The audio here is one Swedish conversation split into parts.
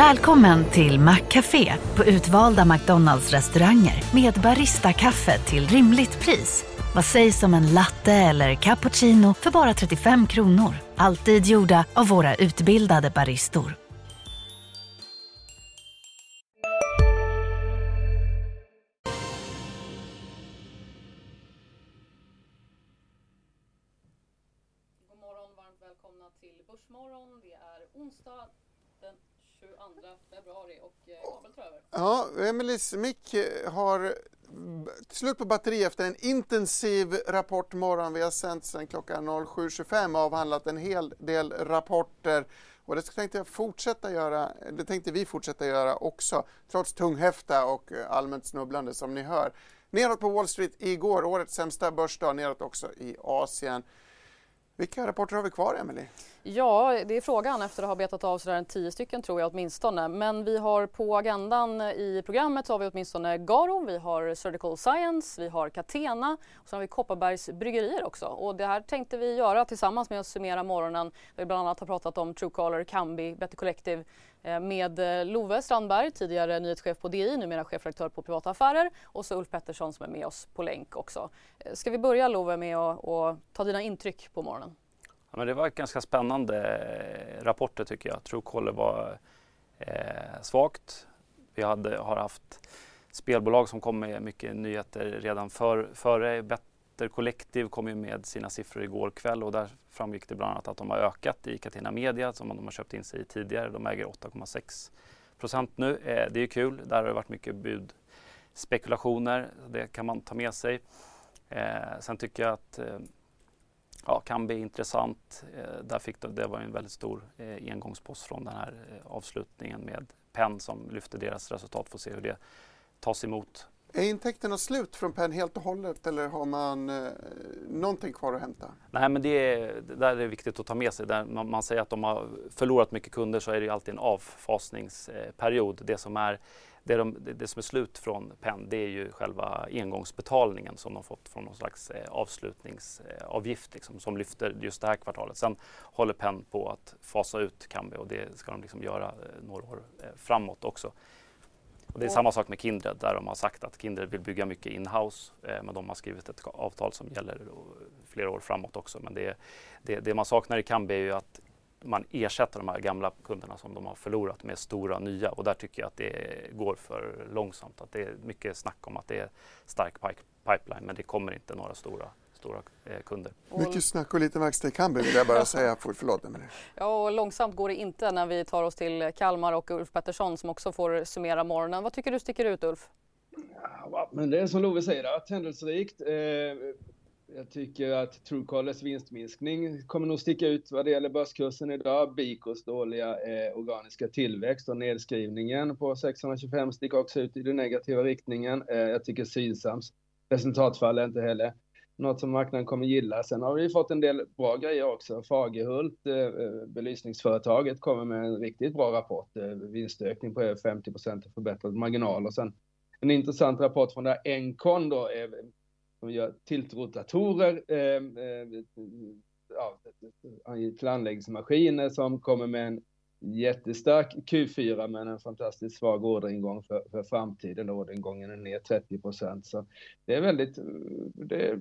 Välkommen till Maccafé på utvalda McDonalds restauranger med Baristakaffe till rimligt pris. Vad sägs om en latte eller cappuccino för bara 35 kronor? Alltid gjorda av våra utbildade baristor. God morgon, varmt välkomna till Börsmorgon. Det är onsdag 22 februari och eh, tar över. Ja, Emelies mick eh, har slut på batteri efter en intensiv rapportmorgon. Vi har sänt sedan klockan 07.25 och avhandlat en hel del rapporter. Och det tänkte jag fortsätta göra, det tänkte vi fortsätta göra också, trots tunghäfta och eh, allmänt snubblande som ni hör. Neråt på Wall Street igår, årets sämsta börsdag, neråt också i Asien. Vilka rapporter har vi kvar, Emelie? Ja, det är frågan efter att ha betat av sådär en tio stycken tror jag åtminstone. Men vi har på agendan i programmet så har vi åtminstone Garo, vi har Surgical Science, vi har Catena och så har vi Kopparbergs bryggerier också. Och det här tänkte vi göra tillsammans med att summera morgonen. Där vi bland annat har pratat om Truecaller, Kambi, Better Collective Eh, med eh, Love Strandberg, tidigare nyhetschef på DI, numera chefredaktör på Privata Affärer och så Ulf Pettersson som är med oss på länk också. Eh, ska vi börja Love med att ta dina intryck på morgonen? Ja, men det var ganska spännande rapporter tycker jag. Truecaller var eh, svagt. Vi hade, har haft spelbolag som kom med mycket nyheter redan för, före. Center Collective kom ju med sina siffror igår kväll och där framgick det bland annat att de har ökat i Catena Media som de har köpt in sig i tidigare. De äger 8,6 procent nu. Eh, det är kul. Där har det varit mycket budspekulationer. Det kan man ta med sig. Eh, sen tycker jag att eh, ja, kan bli intressant. Eh, där fick det, det var en väldigt stor eh, engångspost från den här eh, avslutningen med Penn som lyfte deras resultat. Får se hur det tas emot. Är intäkterna slut från Penn helt och hållet eller har man eh, någonting kvar att hämta? Nej, men det, är, det där är viktigt att ta med sig. Där man, man säger att de har förlorat mycket kunder så är det ju alltid en avfasningsperiod. Det som är det, de, det, som är slut från Penn det är ju själva engångsbetalningen som de fått från någon slags eh, avslutningsavgift liksom, som lyfter just det här kvartalet. Sen håller Penn på att fasa ut Kambi och det ska de liksom göra eh, några år eh, framåt också. Och det är samma sak med Kindred där de har sagt att Kindred vill bygga mycket inhouse eh, men de har skrivit ett avtal som gäller eh, flera år framåt också. Men det, det, det man saknar i Kambi är ju att man ersätter de här gamla kunderna som de har förlorat med stora nya och där tycker jag att det går för långsamt. Att det är mycket snack om att det är stark pipeline men det kommer inte några stora, stora eh, kunder. Och- Mycket snack och lite verkstad i Kambi vill jag bara säga. För, förlåt Emelie. Ja, och långsamt går det inte när vi tar oss till Kalmar och Ulf Pettersson som också får summera morgonen. Vad tycker du sticker ut Ulf? Ja, men det är som Love säger, att händelserikt. Eh, jag tycker att Truecallers vinstminskning kommer nog sticka ut vad det gäller börskursen idag. Bikos dåliga eh, organiska tillväxt och nedskrivningen på 625 sticker också ut i den negativa riktningen. Eh, jag tycker Sydsams resultatfall är inte heller något som marknaden kommer gilla. Sen har vi fått en del bra grejer också. Fagerhult, eh, eh, belysningsföretaget, kommer med en riktigt bra rapport. Eh, vinstökning på över 50 procent och förbättrad marginal. Och sen en intressant rapport från där Encon då, eh, som gör tiltrotatorer eh, eh, ja, till anläggningsmaskiner som kommer med en jättestark Q4 men en fantastiskt svag orderingång för, för framtiden. Orderingången är ner 30 procent. Så det är väldigt det är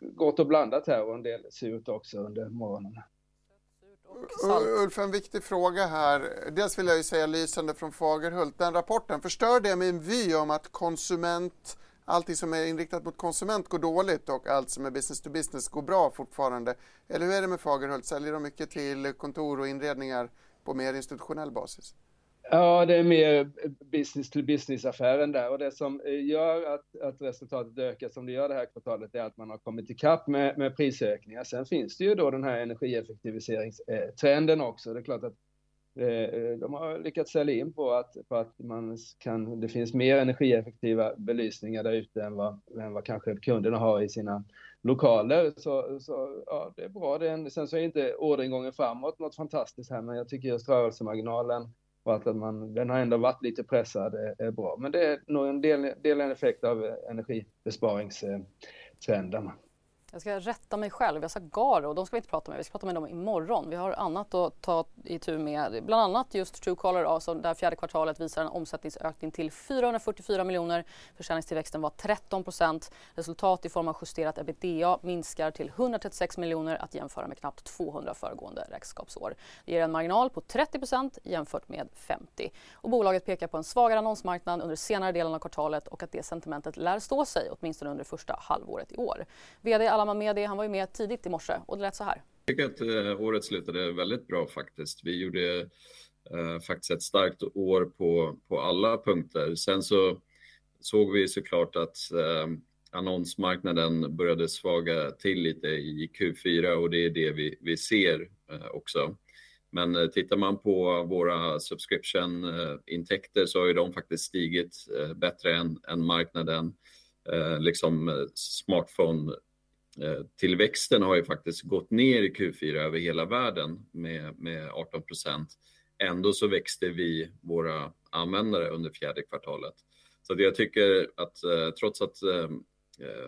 gott och blandat här och en del surt också under morgonen. Ulf, en viktig fråga här. Dels vill jag ju säga lysande från Fagerhult. Den rapporten, förstör det min vy om att konsument, allting som är inriktat mot konsument går dåligt och allt som är business to business går bra fortfarande? Eller hur är det med Fagerhult? Säljer de mycket till kontor och inredningar på mer institutionell basis? Ja, det är mer business to business-affären där och det som eh, gör att, att resultatet ökar som det gör det här kvartalet är att man har kommit ikapp med, med prisökningar. Sen finns det ju då den här energieffektiviseringstrenden också. Det är klart att eh, de har lyckats sälja in på att, på att man kan, det finns mer energieffektiva belysningar där ute än vad, än vad kanske kunderna har i sina lokaler. Så, så ja, det är bra. Det är en, sen så är inte orderingången framåt något fantastiskt här, men jag tycker just rörelsemarginalen och att man, den har ändå varit lite pressad är, är bra. Men det är nog en del, del en effekt av eh, energibesparingstrenden. Jag ska rätta mig själv. Jag sa Garo. De ska vi inte prata med. Vi ska prata med dem imorgon. Vi har annat att ta i tur med bland annat just Truecaller alltså där fjärde kvartalet visar en omsättningsökning till 444 miljoner. Försäljningstillväxten var 13% Resultat i form av justerat ebitda minskar till 136 miljoner att jämföra med knappt 200 föregående räkenskapsår. Det ger en marginal på 30% jämfört med 50 och bolaget pekar på en svagare annonsmarknad under senare delen av kvartalet och att det sentimentet lär stå sig åtminstone under första halvåret i år. VD med det. han var ju med tidigt i morse och det lät så här. Jag tycker att eh, året slutade väldigt bra faktiskt. Vi gjorde eh, faktiskt ett starkt år på, på alla punkter. Sen så såg vi såklart att eh, annonsmarknaden började svaga till lite i Q4 och det är det vi, vi ser eh, också. Men eh, tittar man på våra subscription-intäkter eh, så har ju de faktiskt stigit eh, bättre än, än marknaden. Eh, liksom smartphone Eh, tillväxten har ju faktiskt gått ner i Q4 över hela världen med, med 18 Ändå så växte vi våra användare under fjärde kvartalet. Så jag tycker att eh, trots att eh,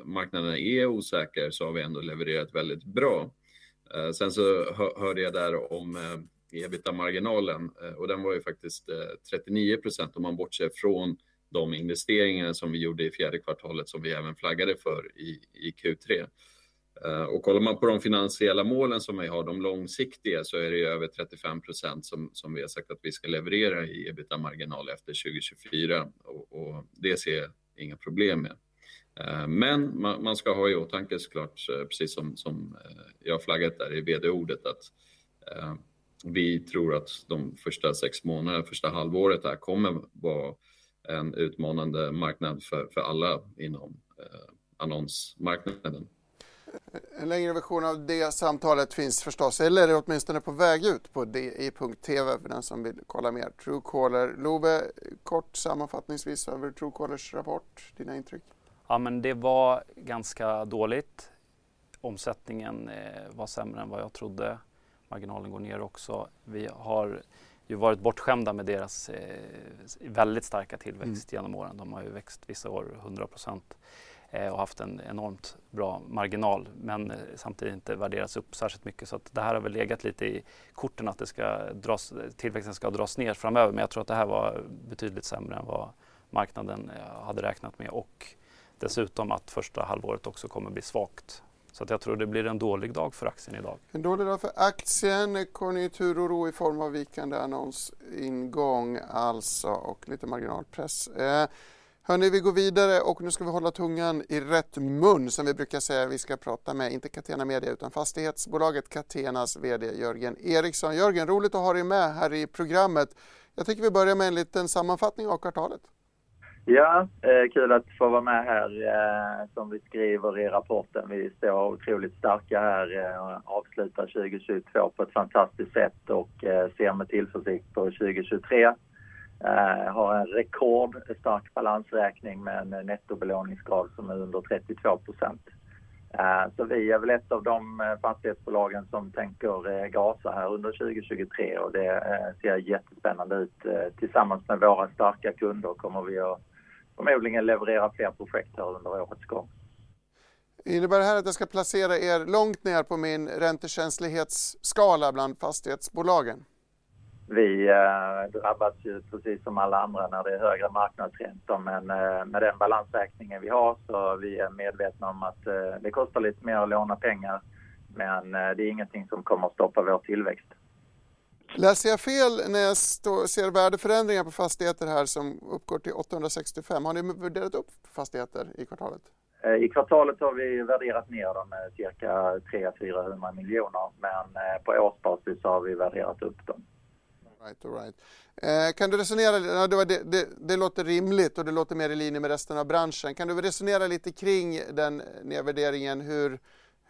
marknaden är osäker så har vi ändå levererat väldigt bra. Sen så hörde jag där om ebitda-marginalen och den var ju faktiskt 39% om man bortser från de investeringar som vi gjorde i fjärde kvartalet som vi även flaggade för i, i Q3. Eh, och kollar man på de finansiella målen som vi har, de långsiktiga, så är det ju över 35 som, som vi har sagt att vi ska leverera i ebitda-marginal efter 2024 och, och det ser jag inga problem med. Eh, men man, man ska ha i åtanke såklart, eh, precis som, som jag flaggat där i vd-ordet, att vi tror att de första sex månaderna, första halvåret här kommer vara en utmanande marknad för, för alla inom annonsmarknaden. En längre version av det samtalet finns förstås, eller är åtminstone på väg ut på di.tv för den som vill kolla mer. Truecaller. Love, kort sammanfattningsvis över Truecallers rapport, dina intryck? Ja, men det var ganska dåligt. Omsättningen eh, var sämre än vad jag trodde marginalen går ner också. Vi har ju varit bortskämda med deras eh, väldigt starka tillväxt mm. genom åren. De har ju växt vissa år 100 procent Eh, och haft en enormt bra marginal men eh, samtidigt inte värderats upp särskilt mycket. Så att det här har väl legat lite i korten att det ska dras, tillväxten ska dras ner framöver men jag tror att det här var betydligt sämre än vad marknaden eh, hade räknat med och dessutom att första halvåret också kommer bli svagt så att jag tror det blir en dålig dag för aktien idag. En dålig dag för aktien, konjunkturoro i form av vikande annonsingång alltså och lite marginalpress. Eh, hörni, vi går vidare och nu ska vi hålla tungan i rätt mun som vi brukar säga. Vi ska prata med, inte Catena Media utan fastighetsbolaget Catenas VD Jörgen Eriksson. Jörgen, roligt att ha dig med här i programmet. Jag tycker vi börjar med en liten sammanfattning av kvartalet. Ja, eh, kul att få vara med här eh, som vi skriver i rapporten. Vi står otroligt starka här eh, och eh, avslutar 2022 på ett fantastiskt sätt och eh, ser med tillförsikt på 2023. Eh, har en rekordstark balansräkning med en nettobelåningsgrad som är under 32 procent. Eh, så vi är väl ett av de eh, fastighetsbolagen som tänker eh, gasa här under 2023 och det eh, ser jättespännande ut. Eh, tillsammans med våra starka kunder kommer vi att förmodligen leverera fler projekt här under årets gång. Innebär det här att jag ska placera er långt ner på min räntekänslighetsskala bland fastighetsbolagen? Vi eh, drabbas ju precis som alla andra när det är högre marknadsräntor men eh, med den balansräkningen vi har så vi är medvetna om att eh, det kostar lite mer att låna pengar men det är ingenting som kommer att stoppa vår tillväxt. Läser jag fel när jag står, ser värdeförändringar på fastigheter här som uppgår till 865? Har ni värderat upp fastigheter i kvartalet? Eh, I kvartalet har vi värderat ner dem med cirka 300-400 miljoner men eh, på årsbasis har vi värderat upp dem. Right, all right. Eh, kan du resonera, det, det, det, låter rimligt och det låter mer i linje med resten av branschen. Kan du resonera lite kring den nedvärderingen, hur,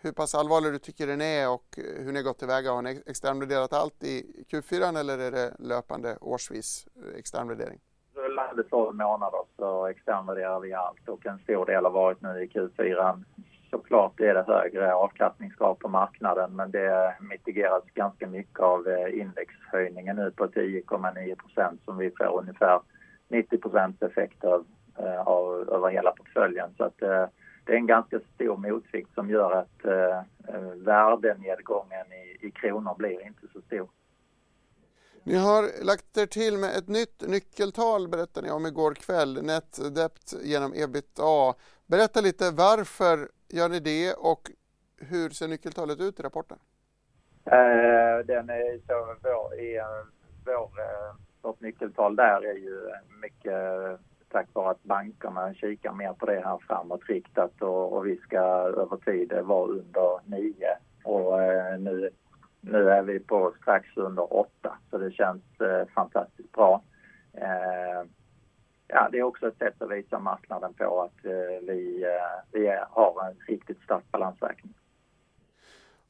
hur pass allvarlig du tycker den är och hur ni har gått tillväga. Har ni externvärderat allt i Q4 eller är det löpande årsvis eh, externvärdering? Rullande 12 månader så externvärderar vi allt och en stor del har varit nu i Q4. Såklart är det högre avkastningskrav på marknaden men det mitigeras ganska mycket av eh, indexhöjningen nu på 10,9 procent som vi får ungefär 90 procents effekt av, eh, av, över hela portföljen. Så att, eh, det är en ganska stor motvikt som gör att eh, värdenedgången i, i kronor blir inte så stor. Ni har lagt er till med ett nytt nyckeltal berättade ni om igår kväll, net debt genom ebitda. Berätta lite varför gör ni det och hur ser nyckeltalet ut i rapporten? Eh, den är så vår, i, eh, vår, eh, vårt nyckeltal där är ju mycket eh, tack vare att bankerna kikar mer på det här framåtriktat och, och vi ska över tid vara under 9. Och eh, nu nu är vi på strax under åtta, så det känns eh, fantastiskt bra. Eh, ja, det är också ett sätt att visa marknaden på att eh, vi, eh, vi har en riktigt stark balansräkning.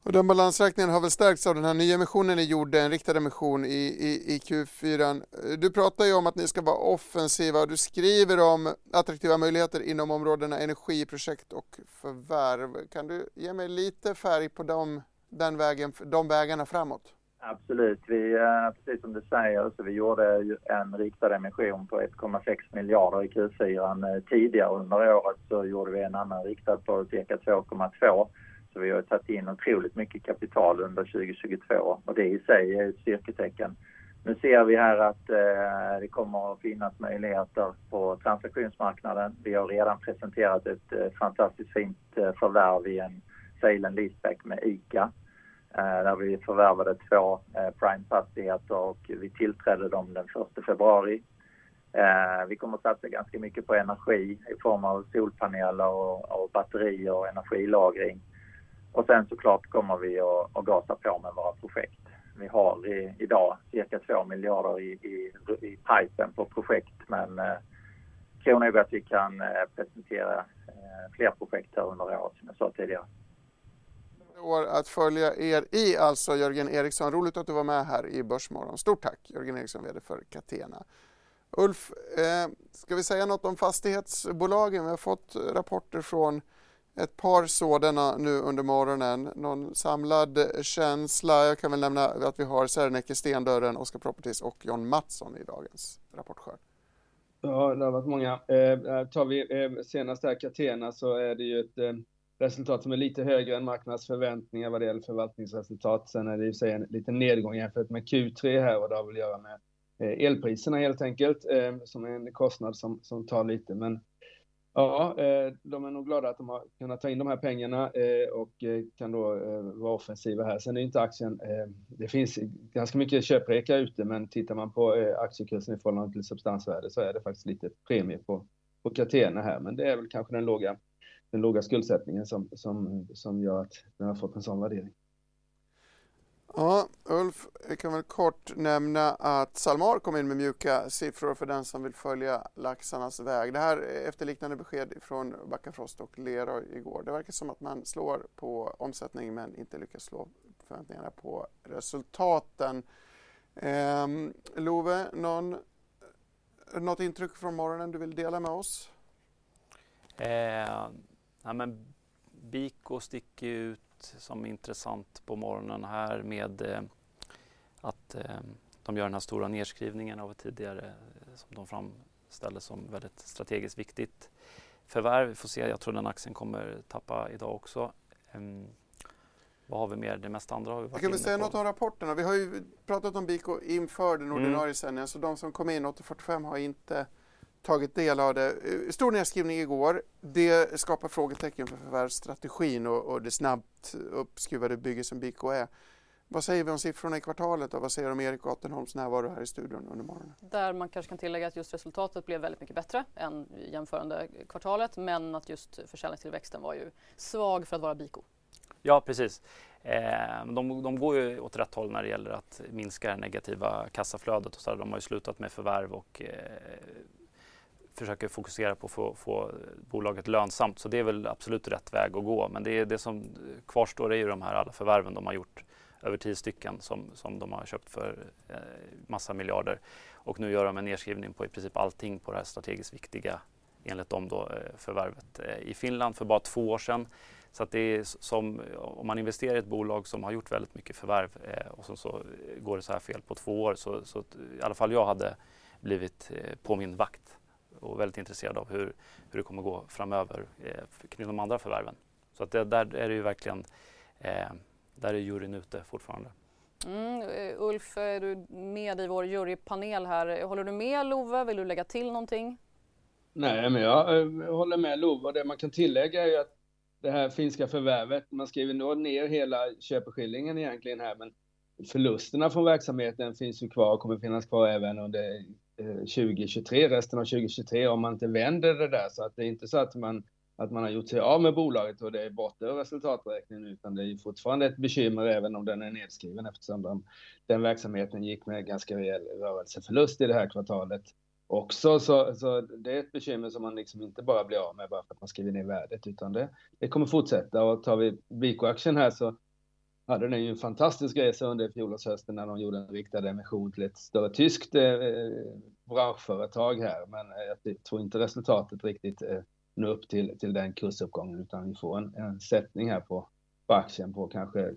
Och den balansräkningen har väl stärkts av den här nya emissionen ni gjorde, en riktad emission i, i, i Q4. Du pratar ju om att ni ska vara offensiva och du skriver om attraktiva möjligheter inom områdena energiprojekt och förvärv. Kan du ge mig lite färg på dem den vägen, de vägarna framåt? Absolut. Vi, eh, precis som du säger, så vi gjorde en riktad emission på 1,6 miljarder i Q4. Eh, tidigare under året så gjorde vi en annan riktad på cirka 2,2. Så vi har tagit in otroligt mycket kapital under 2022 och det i sig är ett styrketecken. Nu ser vi här att eh, det kommer att finnas möjligheter på transaktionsmarknaden. Vi har redan presenterat ett eh, fantastiskt fint eh, förvärv i en sale and leaseback med ICA Eh, där vi förvärvade två eh, Prime-fastigheter och vi tillträdde dem den 1 februari. Eh, vi kommer att satsa ganska mycket på energi i form av solpaneler och, och batterier och energilagring. Och sen såklart kommer vi att, att gasa på med våra projekt. Vi har i, idag cirka 2 miljarder i, i, i pipen på projekt men eh, tror nog att vi kan presentera fler projekt här under året som jag sa tidigare år att följa er i, alltså Jörgen Eriksson. Roligt att du var med här i Börsmorgon. Stort tack Jörgen Eriksson, VD för Catena. Ulf, eh, ska vi säga något om fastighetsbolagen? Vi har fått rapporter från ett par sådana nu under morgonen. Någon samlad känsla? Jag kan väl nämna att vi har Serneke Stendörren, Oscar Properties och John Mattsson i dagens rapportskörd. Ja, det har varit många. Eh, tar vi eh, senast här Catena så är det ju ett eh, resultat som är lite högre än marknadsförväntningar vad det gäller förvaltningsresultat. Sen är det i sig en liten nedgång jämfört med Q3 här och det har väl att göra med eh, elpriserna helt enkelt, eh, som är en kostnad som, som tar lite. Men ja, eh, de är nog glada att de har kunnat ta in de här pengarna och kan då vara offensiva här. Sen är inte aktien, det finns ganska mycket köpreka ute, men tittar man på aktiekursen i förhållande till substansvärde så är det faktiskt lite premie på, på Catena här, men det är väl kanske den låga den låga skuldsättningen som, som, som gör att den har fått en sån värdering. Ja, Ulf, jag kan väl kort nämna att Salmar kom in med mjuka siffror för den som vill följa laxarnas väg. Det här är efter liknande besked från Backafrost och Leroy igår. Det verkar som att man slår på omsättning men inte lyckas slå förväntningarna på resultaten. Eh, Love, någon, något intryck från morgonen du vill dela med oss? Eh, Ja, men Biko sticker ut som intressant på morgonen här med eh, att eh, de gör den här stora nedskrivningen av tidigare eh, som de framställde som väldigt strategiskt viktigt förvärv. Vi får se, jag tror den aktien kommer tappa idag också. Um, vad har vi mer? Det mesta andra har vi varit Kan vi säga på. något om rapporterna? Vi har ju pratat om Biko inför den ordinarie mm. sändningen, så de som kom in 8.45 har inte tagit del av det. Eh, stor nedskrivning igår. Det skapar frågetecken för förvärvsstrategin och, och det snabbt uppskruvade bygge som BK är. Vad säger vi om siffrorna i kvartalet och vad säger du om Erik Attenholms närvaro här i studion under morgonen? Där man kanske kan tillägga att just resultatet blev väldigt mycket bättre än jämförande kvartalet men att just försäljningstillväxten var ju svag för att vara Biko. Ja, precis. Eh, de, de, går ju åt rätt håll när det gäller att minska det negativa kassaflödet. Och så De har ju slutat med förvärv och eh, försöker fokusera på att få, få, bolaget lönsamt. Så det är väl absolut rätt väg att gå. Men det, är, det som kvarstår är ju de här alla förvärven de har gjort över tio stycken som, som de har köpt för eh, massa miljarder. Och nu gör de en nedskrivning på i princip allting på det här strategiskt viktiga enligt dem då eh, förvärvet eh, i Finland för bara två år sedan. Så att det är som om man investerar i ett bolag som har gjort väldigt mycket förvärv eh, och så, så går det så här fel på två år så, så i alla fall jag hade blivit eh, på min vakt och väldigt intresserad av hur, hur det kommer gå framöver eh, kring de andra förvärven. Så att det, där är det ju verkligen, eh, där är juryn ute fortfarande. Mm, eh, Ulf, är du med i vår jurypanel här? Håller du med Love? Vill du lägga till någonting? Nej, men jag, jag håller med Love det man kan tillägga är att det här finska förvärvet, man skriver nog ner hela köpeskillingen egentligen här, men förlusterna från verksamheten finns ju kvar och kommer finnas kvar även under Eh, 2023, resten av 2023, om man inte vänder det där. Så att det är inte så att man, att man har gjort sig av med bolaget och det är borta ur resultaträkningen, utan det är fortfarande ett bekymmer även om den är nedskriven eftersom de, den verksamheten gick med ganska rejäl rörelseförlust i det här kvartalet också. Så, så det är ett bekymmer som man liksom inte bara blir av med bara för att man skriver ner värdet, utan det, det kommer fortsätta. Och tar vi Bico-aktien här så hade den ju en fantastisk resa under fjolårshösten när de gjorde en riktad emission till ett större tyskt eh, branschföretag här. Men eh, jag tror inte resultatet riktigt eh, når upp till, till den kursuppgången utan vi får en, en sättning här på, på aktien på kanske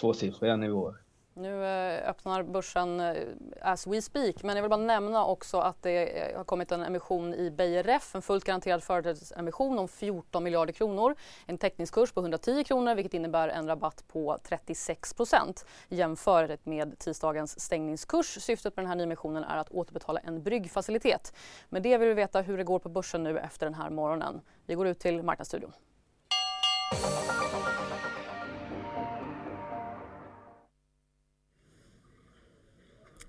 tvåsiffriga nivåer. Nu eh, öppnar börsen eh, as we speak, men jag vill bara nämna också att det eh, har kommit en emission i BRF, en fullt garanterad företrädesemission om 14 miljarder kronor. En teckningskurs på 110 kronor vilket innebär en rabatt på 36 procent jämfört med tisdagens stängningskurs. Syftet med den här nyemissionen är att återbetala en bryggfacilitet. Med det vill vi veta hur det går på börsen nu efter den här morgonen. Vi går ut till Marknadsstudion.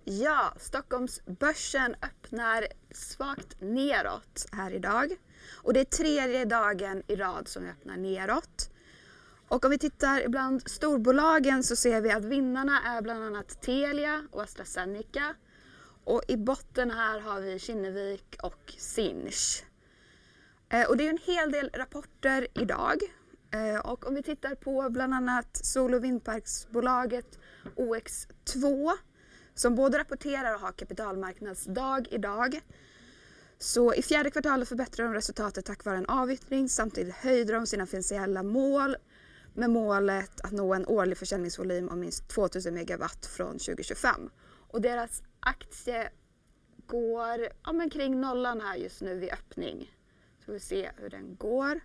Ja, Stockholmsbörsen öppnar svagt neråt här idag. Och det är tredje dagen i rad som vi öppnar neråt. Och om vi tittar bland storbolagen så ser vi att vinnarna är bland annat Telia och AstraZeneca. Och i botten här har vi Kinnevik och Sinch. Eh, och det är en hel del rapporter idag. Eh, och om vi tittar på bland annat sol och vindparksbolaget OX2 som både rapporterar och har kapitalmarknadsdag idag. Så i fjärde kvartalet förbättrade de resultatet tack vare en avyttring. Samtidigt höjde de sina finansiella mål med målet att nå en årlig försäljningsvolym om minst 2000 megawatt från 2025. Och deras aktie går ja, men kring nollan här just nu vid öppning. Så vi se hur den går.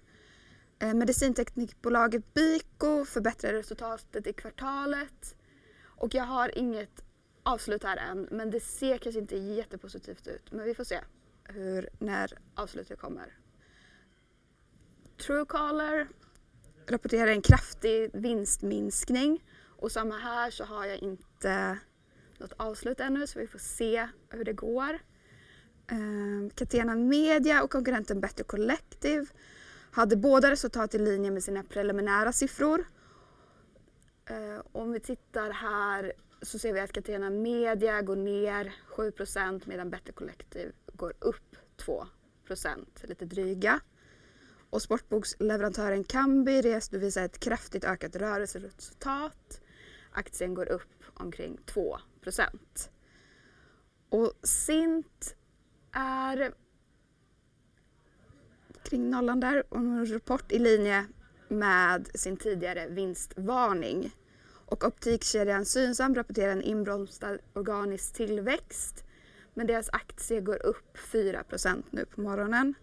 Eh, medicinteknikbolaget Biko förbättrade resultatet i kvartalet. Och jag har inget avslut här än men det ser kanske inte jättepositivt ut. Men vi får se hur, när avslutet kommer. Truecaller rapporterar en kraftig vinstminskning och samma här så har jag inte något avslut ännu så vi får se hur det går. Uh, Catena Media och konkurrenten Better Collective hade båda resultat i linje med sina preliminära siffror. Eh, om vi tittar här så ser vi att Catena Media går ner 7% medan Better Collective går upp 2% lite dryga. Och sportboksleverantören Kambi redovisar ett kraftigt ökat rörelseresultat. Aktien går upp omkring 2 Och Sint är kring nollan där och en rapport i linje med sin tidigare vinstvarning. Och optikkedjan Synsam rapporterar en inbromsad organisk tillväxt. Men deras aktie går upp 4% nu på morgonen.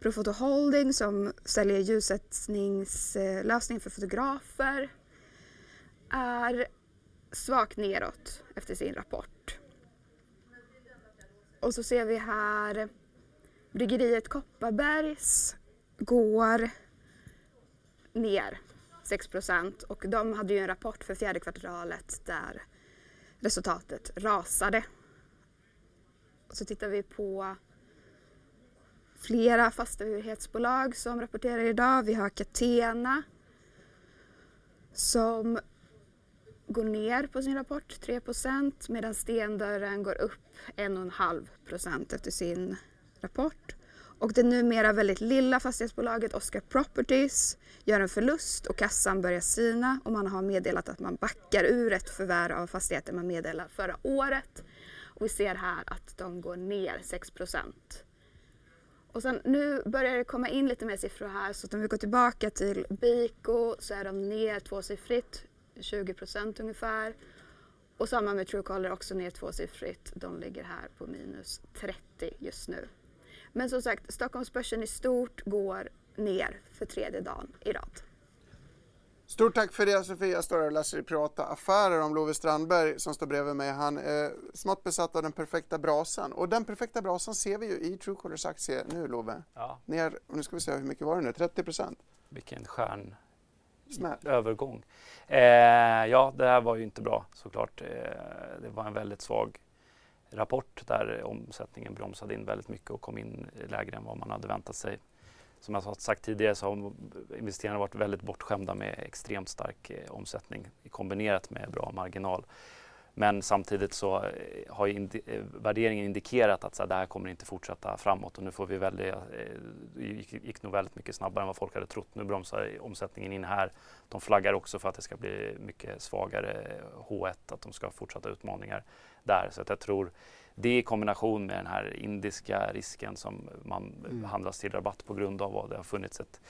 Profoto Holding som säljer ljussättningslösningar för fotografer är svagt neråt efter sin rapport. Och så ser vi här bryggeriet Kopparbergs går ner 6 och de hade ju en rapport för fjärde kvartalet där resultatet rasade. Så tittar vi på flera fastighetsbolag som rapporterar idag. Vi har Catena som går ner på sin rapport 3% medan Stendörren går upp 1,5% efter sin rapport. Och det numera väldigt lilla fastighetsbolaget Oscar Properties gör en förlust och kassan börjar sina och man har meddelat att man backar ur ett förvärv av fastigheter man meddelade förra året. Och vi ser här att de går ner 6 och sen nu börjar det komma in lite mer siffror här så att om vi går tillbaka till Biko så är de ner tvåsiffrigt, 20% ungefär. Och samma med Truecaller också ner tvåsiffrigt. De ligger här på minus 30 just nu. Men som sagt, Stockholmsbörsen i stort går ner för tredje dagen i rad. Stort tack för det Sofia. Jag står och läser i Privata Affärer om Love Strandberg som står bredvid mig. Han är smått besatt av den perfekta brasan och den perfekta brasan ser vi ju i Truecolors aktie nu Love. Ja. Ner, nu ska vi se hur mycket var det nu, 30 procent? Vilken stjärn Smäll. övergång. Eh, ja, det här var ju inte bra såklart. Eh, det var en väldigt svag rapport där omsättningen bromsade in väldigt mycket och kom in lägre än vad man hade väntat sig. Som jag sagt tidigare så har investerarna varit väldigt bortskämda med extremt stark eh, omsättning kombinerat med bra marginal. Men samtidigt så eh, har indi eh, värderingen indikerat att så här, det här kommer inte fortsätta framåt och nu får vi väldigt, det gick, gick nog väldigt mycket snabbare än vad folk hade trott. Nu bromsar omsättningen in här. De flaggar också för att det ska bli mycket svagare H1, att de ska ha fortsatta utmaningar där. Så att jag tror det i kombination med den här indiska risken som man mm. handlas till rabatt på grund av vad det har funnits ett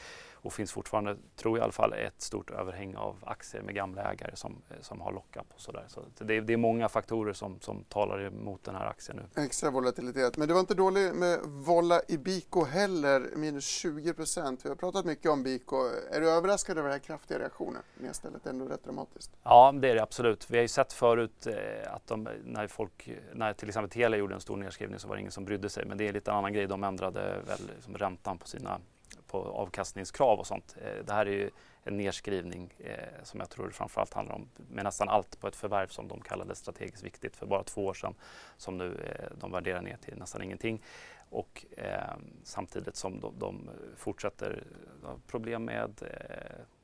och finns fortfarande, tror jag i alla fall, ett stort överhäng av aktier med gamla ägare som, som har lockat och sådär. Så det är, det är många faktorer som, som talar emot den här aktien nu. Extra volatilitet. Men det var inte dåligt med volla i Biko heller, minus 20 procent. Vi har pratat mycket om Biko. Är du överraskad över den här kraftiga reaktionen? Nedstället ändå rätt dramatiskt. Ja, det är det absolut. Vi har ju sett förut eh, att de, när folk, när till exempel Telia gjorde en stor nedskrivning så var det ingen som brydde sig. Men det är lite en annan grej. De ändrade väl liksom räntan på sina på avkastningskrav och sånt. Eh, det här är ju en nedskrivning eh, som jag tror framförallt handlar om med nästan allt på ett förvärv som de kallade strategiskt viktigt för bara två år sedan som nu eh, de värderar ner till nästan ingenting. Och eh, samtidigt som de, de fortsätter ha problem med Eh,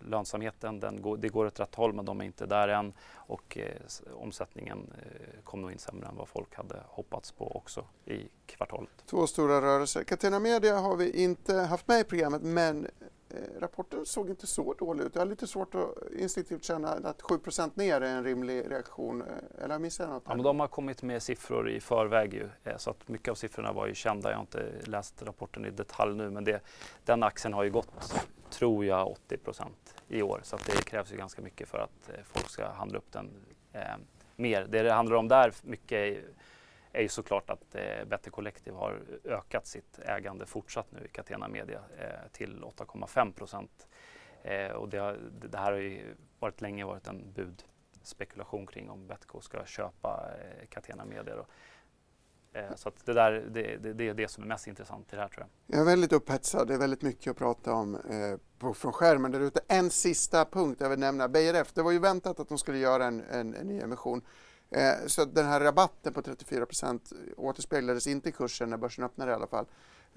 lönsamheten, den går, det går åt rätt håll men de är inte där än och eh, omsättningen eh, kom nog in sämre än vad folk hade hoppats på också i kvartalet. Två stora rörelser. Catena Media har vi inte haft med i programmet men eh, rapporten såg inte så dålig ut. Jag har lite svårt att instinktivt känna att 7% ner är en rimlig reaktion. Eh, eller missar jag något? Ja, men de har kommit med siffror i förväg ju, eh, så att mycket av siffrorna var ju kända. Jag har inte läst rapporten i detalj nu men det, den aktien har ju gått tror jag 80 procent i år. Så det krävs ju ganska mycket för att eh, folk ska handla upp den eh, mer. Det det handlar om där mycket är, är ju såklart att eh, Better Collective har ökat sitt ägande fortsatt nu i Catena Media eh, till 8,5 procent. Eh, och det, har, det, här har ju varit länge varit en budspekulation kring om Betco ska köpa eh, Catena Media. Då. Eh, så det, där, det, det, det, är det som är mest intressant i det här tror jag. Jag är väldigt upphetsad. Det är väldigt mycket att prata om eh, på, från skärmen där ute. En sista punkt jag vill nämna. BRF, det var ju väntat att de skulle göra en, en, en ny emission. Eh, så den här rabatten på 34 procent återspeglades inte i kursen när börsen öppnade i alla fall.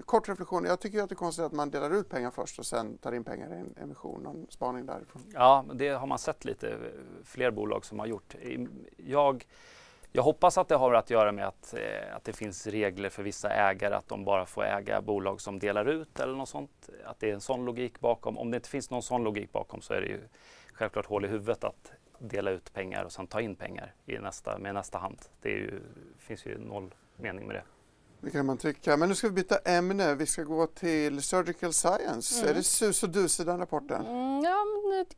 Kort reflektion. Jag tycker att det är konstigt att man delar ut pengar först och sen tar in pengar i en emission. Någon spaning därifrån? Ja, det har man sett lite fler bolag som har gjort. Jag jag hoppas att det har att göra med att, eh, att det finns regler för vissa ägare att de bara får äga bolag som delar ut eller något sånt. Att det är en sån logik bakom. Om det inte finns någon sån logik bakom så är det ju självklart hål i huvudet att dela ut pengar och sen ta in pengar i nästa, med nästa hand. Det ju, finns ju noll mening med det. Det kan man tycka. Men nu ska vi byta ämne. Vi ska gå till Surgical Science. Mm. Är det sus och dus i den rapporten? Mm, ja,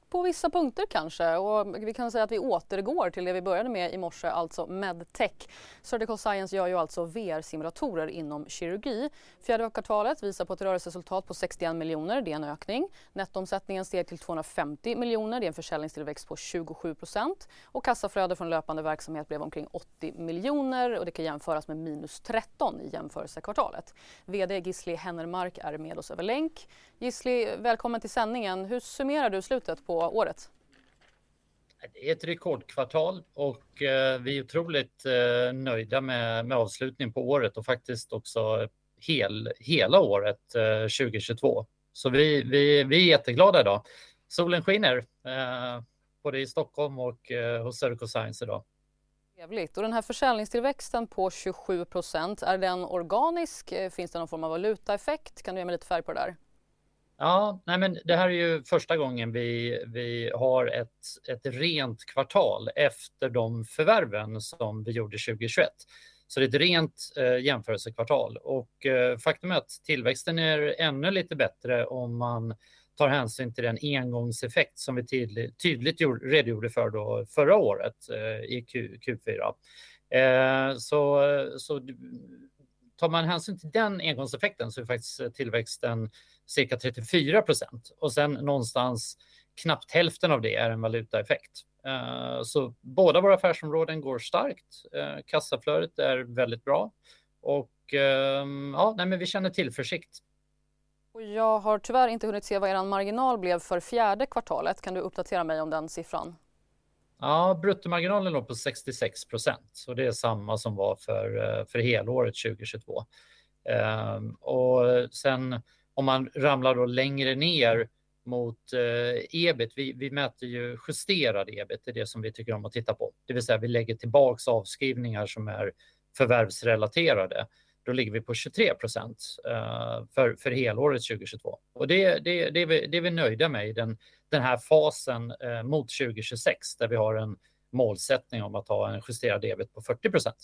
på vissa punkter kanske. Och vi kan säga att vi återgår till det vi började med i morse, alltså medtech. Surgical Science gör ju alltså VR-simulatorer inom kirurgi. Fjärde kvartalet visar på ett rörelseresultat på 61 miljoner, det är en ökning. Nettoomsättningen steg till 250 miljoner, det är en försäljningstillväxt på 27 procent. Och kassaflöde från löpande verksamhet blev omkring 80 miljoner och det kan jämföras med minus 13 i jämförelsekvartalet. VD Gisli Hennermark är med oss över länk. Gisli, välkommen till sändningen. Hur summerar du slutet på året? Det är ett rekordkvartal och eh, vi är otroligt eh, nöjda med, med avslutningen på året och faktiskt också hel, hela året eh, 2022. Så vi, vi, vi är jätteglada idag. Solen skiner eh, både i Stockholm och eh, hos Surgical Science idag. Trevligt. Och den här försäljningstillväxten på 27 procent, är den organisk? Eh, finns det någon form av valutaeffekt? Kan du ge mig lite färg på det där? Ja, nej men det här är ju första gången vi, vi har ett, ett rent kvartal efter de förvärven som vi gjorde 2021. Så det är ett rent eh, jämförelsekvartal och eh, faktum är att tillväxten är ännu lite bättre om man tar hänsyn till den engångseffekt som vi tydligt, tydligt redogjorde för då förra året eh, i Q, Q4. Eh, så, så tar man hänsyn till den engångseffekten så är faktiskt eh, tillväxten cirka 34 procent och sen någonstans knappt hälften av det är en valutaeffekt. Eh, så båda våra affärsområden går starkt. Eh, kassaflödet är väldigt bra och ehm, ja, nej, men vi känner tillförsikt. Och jag har tyvärr inte hunnit se vad er marginal blev för fjärde kvartalet. Kan du uppdatera mig om den siffran? Ja, bruttomarginalen låg på 66 procent och det är samma som var för, eh, för helåret 2022. Ehm, och sen om man ramlar då längre ner mot eh, ebit, vi, vi mäter ju justerad ebit, det är det som vi tycker om att titta på. Det vill säga vi lägger tillbaks avskrivningar som är förvärvsrelaterade. Då ligger vi på 23 procent eh, för, för helåret 2022. Och det, det, det, är vi, det är vi nöjda med i den, den här fasen eh, mot 2026 där vi har en målsättning om att ha en justerad ebit på 40 procent.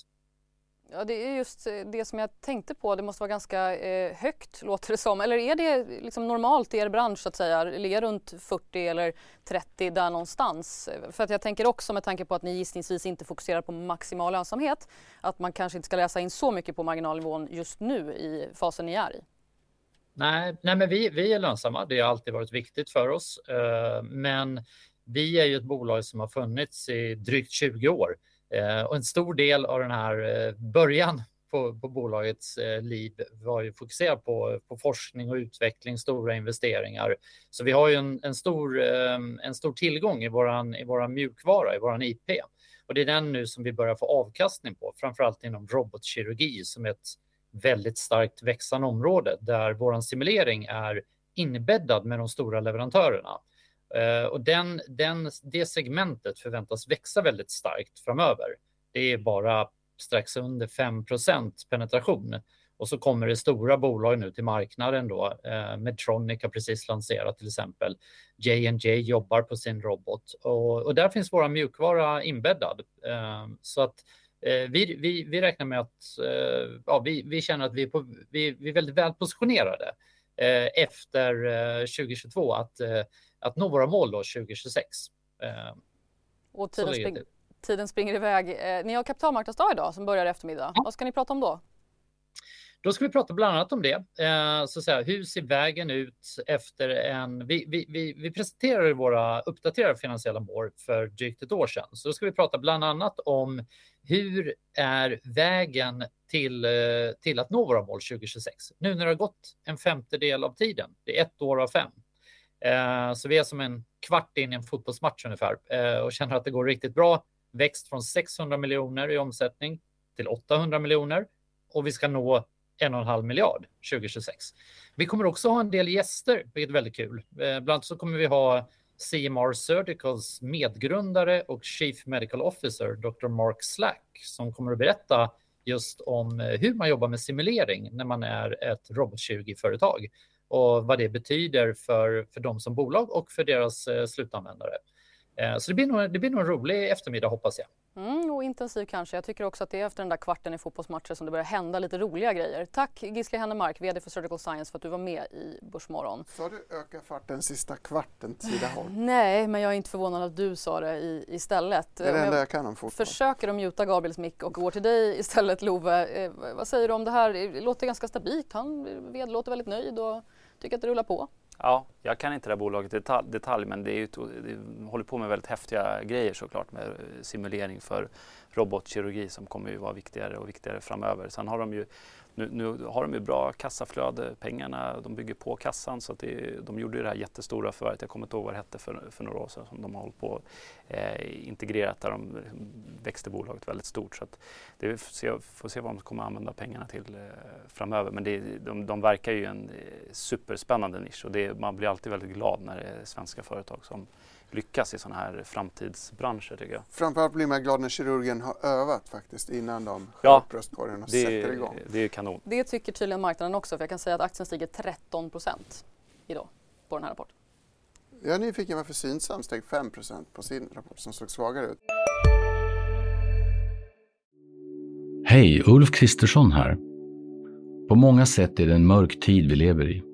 Ja, det är just eh, det som jag tänkte på. Det måste vara ganska eh, högt låter det som. Eller är det liksom normalt i er bransch så att säga? Ligga runt 40 eller 30 där någonstans? För att jag tänker också med tanke på att ni gissningsvis inte fokuserar på maximal lönsamhet att man kanske inte ska läsa in så mycket på marginalnivån just nu i fasen ni är i. Nej, nej men vi, vi är lönsamma. Det har alltid varit viktigt för oss. Eh, men vi är ju ett bolag som har funnits i drygt 20 år. Eh, och en stor del av den här eh, början på, på bolagets eh, liv var ju fokuserad på, på forskning och utveckling, stora investeringar. Så vi har ju en, en stor, en stor tillgång i vår i våran mjukvara, i vår IP. Och det är den nu som vi börjar få avkastning på, framförallt inom robotkirurgi som är ett väldigt starkt växande område där vår simulering är inbäddad med de stora leverantörerna. Eh, och den, den, det segmentet förväntas växa väldigt starkt framöver. Det är bara strax under 5% penetration. Och så kommer det stora bolag nu till marknaden då. Eh, Medtronic har precis lanserat till exempel. J&J jobbar på sin robot och, och där finns våra mjukvara inbäddad. Eh, så att eh, vi, vi, vi räknar med att eh, ja, vi, vi känner att vi är, på, vi, vi är väldigt väl positionerade eh, efter 2022 att att nå våra mål då 2026. Eh, och tiden, spring, tiden springer iväg. Eh, ni har kapitalmarknadsdag idag som börjar i eftermiddag. Ja. Vad ska ni prata om då? Då ska vi prata bland annat om det. Eh, så säga, hur ser vägen ut efter en... Vi, vi, vi, vi presenterade våra uppdaterade finansiella mål för drygt ett år sedan. Så då ska vi prata bland annat om hur är vägen till, till att nå våra mål 2026? Nu när det har gått en femtedel av tiden. Det är ett år av fem. Eh, så vi är som en kvart in i en fotbollsmatch ungefär eh, och känner att det går riktigt bra. Växt från 600 miljoner i omsättning till 800 miljoner och vi ska nå en och en halv miljard 2026. Vi kommer också ha en del gäster, vilket är väldigt kul. Eh, bland annat så kommer vi ha CMR Surgicals medgrundare och Chief Medical Officer, Dr. Mark Slack, som kommer att berätta just om eh, hur man jobbar med simulering när man är ett Robot 20-företag och vad det betyder för, för dem som bolag och för deras eh, slutanvändare. Eh, så det blir, nog, det blir nog en rolig eftermiddag hoppas jag. Mm, och intensiv kanske. Jag tycker också att det är efter den där kvarten i fotbollsmatcher som det börjar hända lite roliga grejer. Tack Gisli Hennemark, VD för Surgical Science för att du var med i Börsmorgon. Sa du öka farten sista kvarten Tidaholm? Nej, men jag är inte förvånad att du sa det i, istället. Det är det enda jag kan om fotboll. Försöker att muta Gabriels mick och går till dig istället Love. Eh, vad säger du om det här? Det låter ganska stabilt. Han VD låter väldigt nöjd och tycker att det rullar på. Ja, jag kan inte det här bolaget i detalj, detalj men det, är ju, det håller på med väldigt häftiga grejer såklart med simulering för robotkirurgi som kommer ju vara viktigare och viktigare framöver. Sen har de ju nu, nu, har de ju bra kassaflöde, pengarna, de bygger på kassan så att det, de gjorde ju det här jättestora förvärvet, jag kommer inte ihåg vad det hette för, för några år sedan som de har hållit på eh, integrerat där de växte bolaget väldigt stort. Så att det får, får se vad de kommer använda pengarna till eh, framöver. Men det, de, de verkar ju i en eh, superspännande nisch och det, man blir alltid väldigt glad när det är svenska företag som lyckas i sådana här framtidsbranscher tycker jag. Framförallt blir man glad när kirurgen har övat faktiskt innan de skär ja, upp bröstkorgen och det, sätter igång. Det är kanon. Det tycker tydligen marknaden också för jag kan säga att aktien stiger 13 procent idag på den här rapporten. Jag är nyfiken varför Synsam steg 5 procent på sin rapport som såg svagare ut. Hej, Ulf Kristersson här. På många sätt är det en mörk tid vi lever i.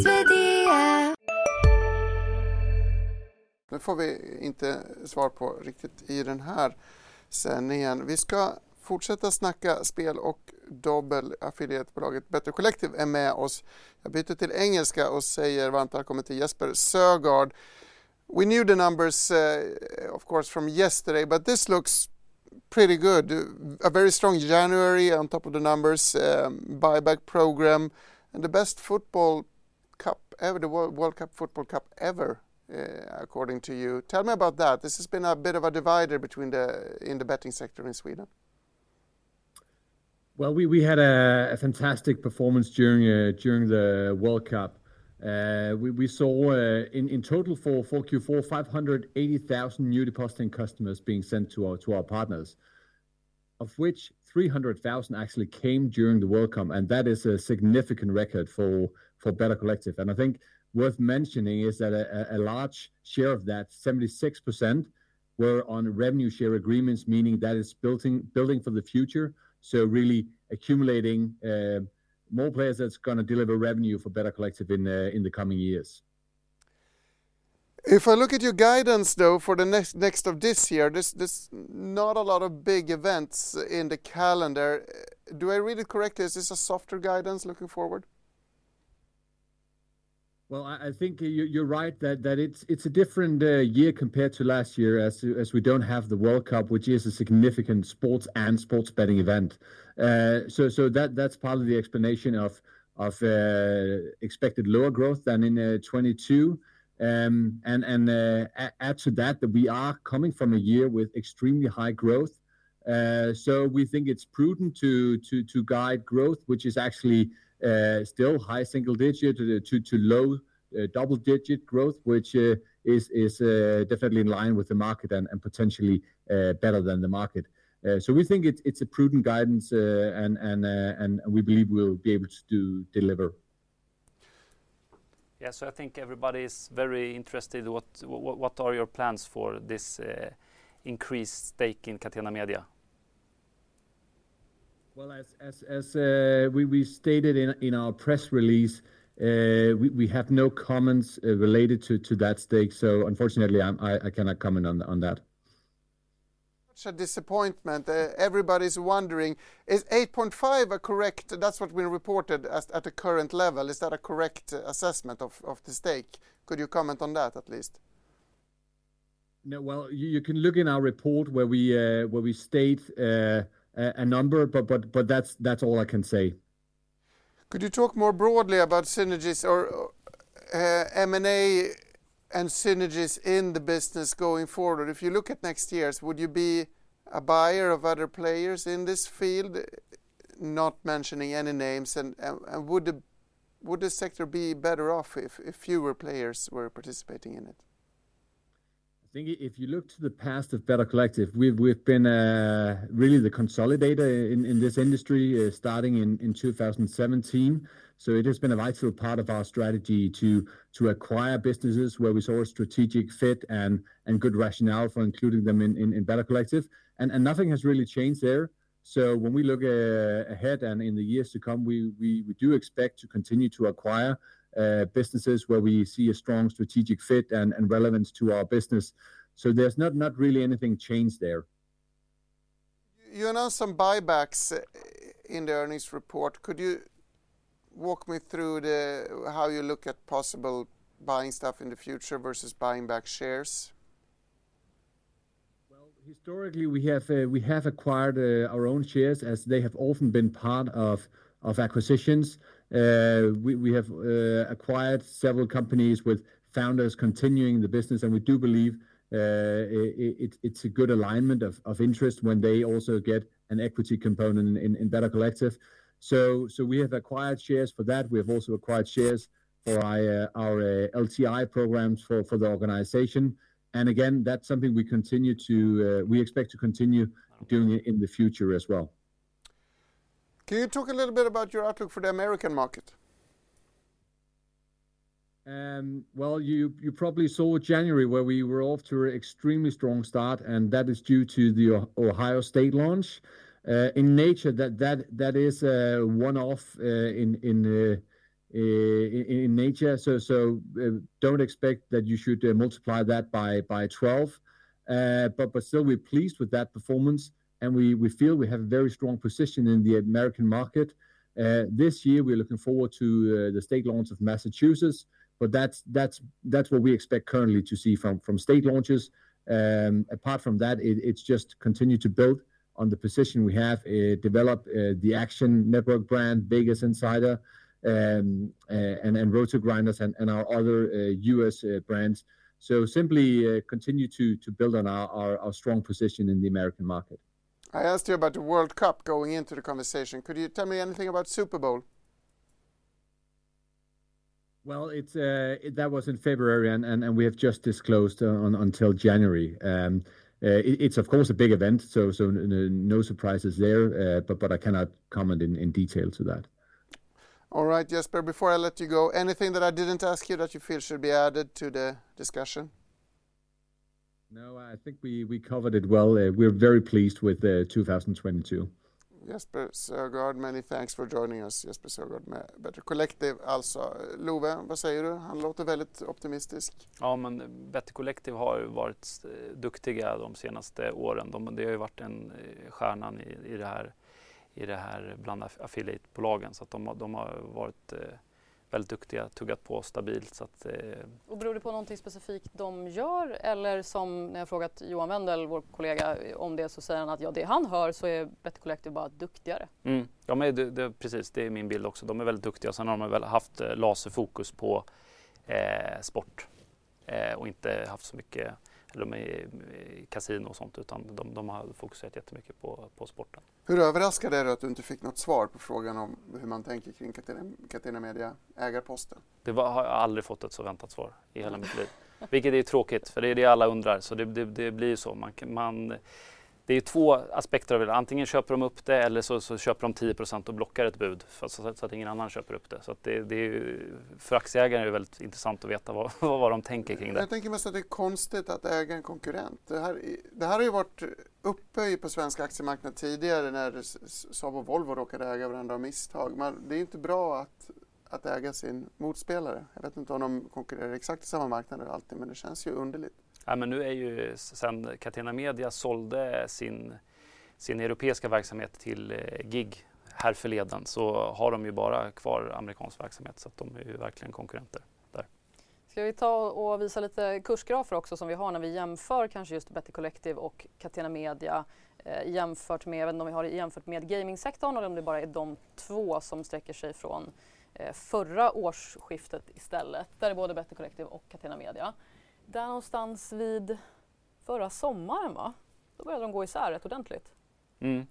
Får vi inte svar på riktigt i den här sändningen. Vi ska fortsätta snacka spel och dobbel. Affiliatebolaget Better Collective är med oss. Jag byter till engelska och säger varmt välkommen till Jesper Sögaard. We knew the numbers uh, of course from yesterday but this looks pretty good. A very strong January on top of the numbers, um, buyback program and the best football cup ever, the World Cup Football Cup ever according to you. Tell me about that. This has been a bit of a divider between the in the betting sector in Sweden. Well, we, we had a, a fantastic performance during uh, during the World Cup. Uh, we, we saw uh, in, in total for, for Q4 580,000 new depositing customers being sent to our to our partners, of which 300,000 actually came during the World Cup, and that is a significant record for for Better Collective. And I think worth mentioning is that a, large share of that, 76%, were on revenue share agreements, meaning that is building building for the future. So really accumulating uh, more players that's going to deliver revenue for Better Collective in uh, in the coming years. If I look at your guidance, though, for the next next of this year, there's not a lot of big events in the calendar. Do I read it correctly? Is this a softer guidance looking forward? Well, I think you're right that that it's it's a different uh, year compared to last year, as we don't have the World Cup, which is a significant sports and sports betting event. Uh, so so that that's part of the explanation of of uh, expected lower growth than in 22. Um, and and add to that that we are coming from a year with extremely high growth. so we think it's prudent to to to guide growth, which is actually Uh, still high single digit to low uh, double digit growth, which uh, is uh, definitely in line with the market and potentially uh, better than the market. So we think it's a prudent guidance, and we believe we'll be able to deliver. Yeah. So I think everybody is very interested. What are your plans for this increased stake in Catena Media? Well, as uh, we stated in our press release, uh, we have no comments uh, related to that stake. So unfortunately, I cannot comment on that. Such a disappointment. Everybody's wondering, is 8.5 a correct... That's what we reported at the current level. Is that a correct assessment of the stake? Could you comment on that at least? No. Well, you can look in our report where we uh where we state a number, but but but that's that's all I can say. Could you talk more broadly about synergies or uh, M&A and synergies in the business going forward? If you look at next years, would you be a buyer of other players in this field? Not mentioning any names, and and would would the sector be better off if, if fewer players were participating in it? I think if you look to the past of Better Collective, we've we've been uh, really the consolidator in in this industry uh, starting in in 2017. So it has been a vital part of our strategy to to acquire businesses where we saw a strategic fit and and good rationale for including them in in Better Collective. And and nothing has really changed there. So when we look uh, ahead and in the years to come, we, we, we do expect to continue to acquire Uh, businesses where we see a strong strategic fit and relevance to our business. So there's not really anything changed there. You announced some buybacks uh, in the earnings report. Could you walk me through the how you look at possible buying stuff in the future versus buying back shares? Well, historically, we have uh we have acquired uh, our own shares as they have often been part of acquisitions. Uh, we have uh, acquired several companies with founders continuing the business, and we do believe uh, it's a good alignment of interest when they also get an equity component in Better Collective. So we have acquired shares for that. We have also acquired shares for our LTI programs for the organization. And again, that's something we continue to uh we expect to continue doing in the future as well. Can you talk a little bit about your outlook for the American market? Um, well, you probably saw January where we were off to an extremely strong start, and that is due to the Ohio State launch. Uh, in nature, that is a one-off uh, uh, in, nature. So don't expect that you should multiply that by by 12. Uh, but but still, we're pleased with that performance, and we we feel we have a very strong position in the American market. this year, we're looking forward to the state launch of Massachusetts but that's that's that's what we expect currently to see from from state launches. Um, apart from that, it, it's just continue to build on the position we have, uh, develop uh, the Action Network brand, Vegas Insider, um, uh, and and Roto Grinders, and, and our other U.S. Uh, uh, brands. So simply uh, continue to to build on our strong position in the American market. I asked you about the World Cup going into the conversation. Could you tell me anything about Super Bowl? Well, it's uh, it, that was in February, and, and, and we have just disclosed uh, on, until January. Um, uh, it, it's of course a big event, so so no surprises there. Uh, but but I cannot comment in, in detail to that. All right, Jesper. Before I let you go, anything that I didn't ask you that you feel should be added to the discussion? No, I think we we covered it well. Uh, we're very pleased with uh, 2022. Jesper Sögaard, many thanks for joining us. Jesper Sögaard med Better Collective alltså. Love, vad säger du? Han låter väldigt optimistisk. Ja, men Better Collective har varit eh, duktiga de senaste åren. De, det har ju varit en eh, stjärnan i, i det här i det här bland affiliate-bolagen så att de, de har varit eh, väldigt duktiga, tuggat på stabilt. Så att, eh... Och beror det på någonting specifikt de gör eller som när jag frågat Johan Wendel, vår kollega, om det så säger han att ja, det han hör så är Better Collective bara duktigare. Mm. Ja, men det, det, precis, det är min bild också. De är väldigt duktiga. Sen har de väl haft eh, laserfokus på eh, sport eh, och inte haft så mycket eller de är kasino och sånt utan de, de har fokuserat jättemycket på, på sporten. Hur överraskad är du att du inte fick något svar på frågan om hur man tänker kring Catena, Catena Media ägarposten? Det var, har jag aldrig fått ett så väntat svar i hela mitt liv. Vilket är tråkigt för det är det alla undrar så det, det, det blir så. Man, man, det är två aspekter av det. Antingen köper de upp det eller så, så köper de 10% och blockar ett bud för, så, så, att ingen annan köper upp det. Så det, det är, för aktieägare är det väldigt intressant att veta vad, vad de tänker kring det. Jag tänker mest att det är konstigt att äga en konkurrent. Det här, det här har ju varit uppe på svensk aktiemarknad tidigare när Saab och Volvo råkade äga varandra av misstag. Men det är inte bra att att äga sin motspelare. Jag vet inte om de konkurrerar exakt i samma marknader alltid men det känns ju underligt. Ja, men nu är ju sen Catena Media sålde sin, sin europeiska verksamhet till eh, GIG här förleden så har de ju bara kvar amerikansk verksamhet så att de är ju verkligen konkurrenter där. Ska vi ta och visa lite kursgrafer också som vi har när vi jämför kanske just Better Collective och Catena Media eh, jämfört med, även om vi har jämfört med gamingsektorn eller om det bara är de två som sträcker sig från eh, förra årsskiftet istället. Där är både Better Collective och Catena Media där någonstans vid förra sommaren va? Då började de gå isär rätt ordentligt. Mm.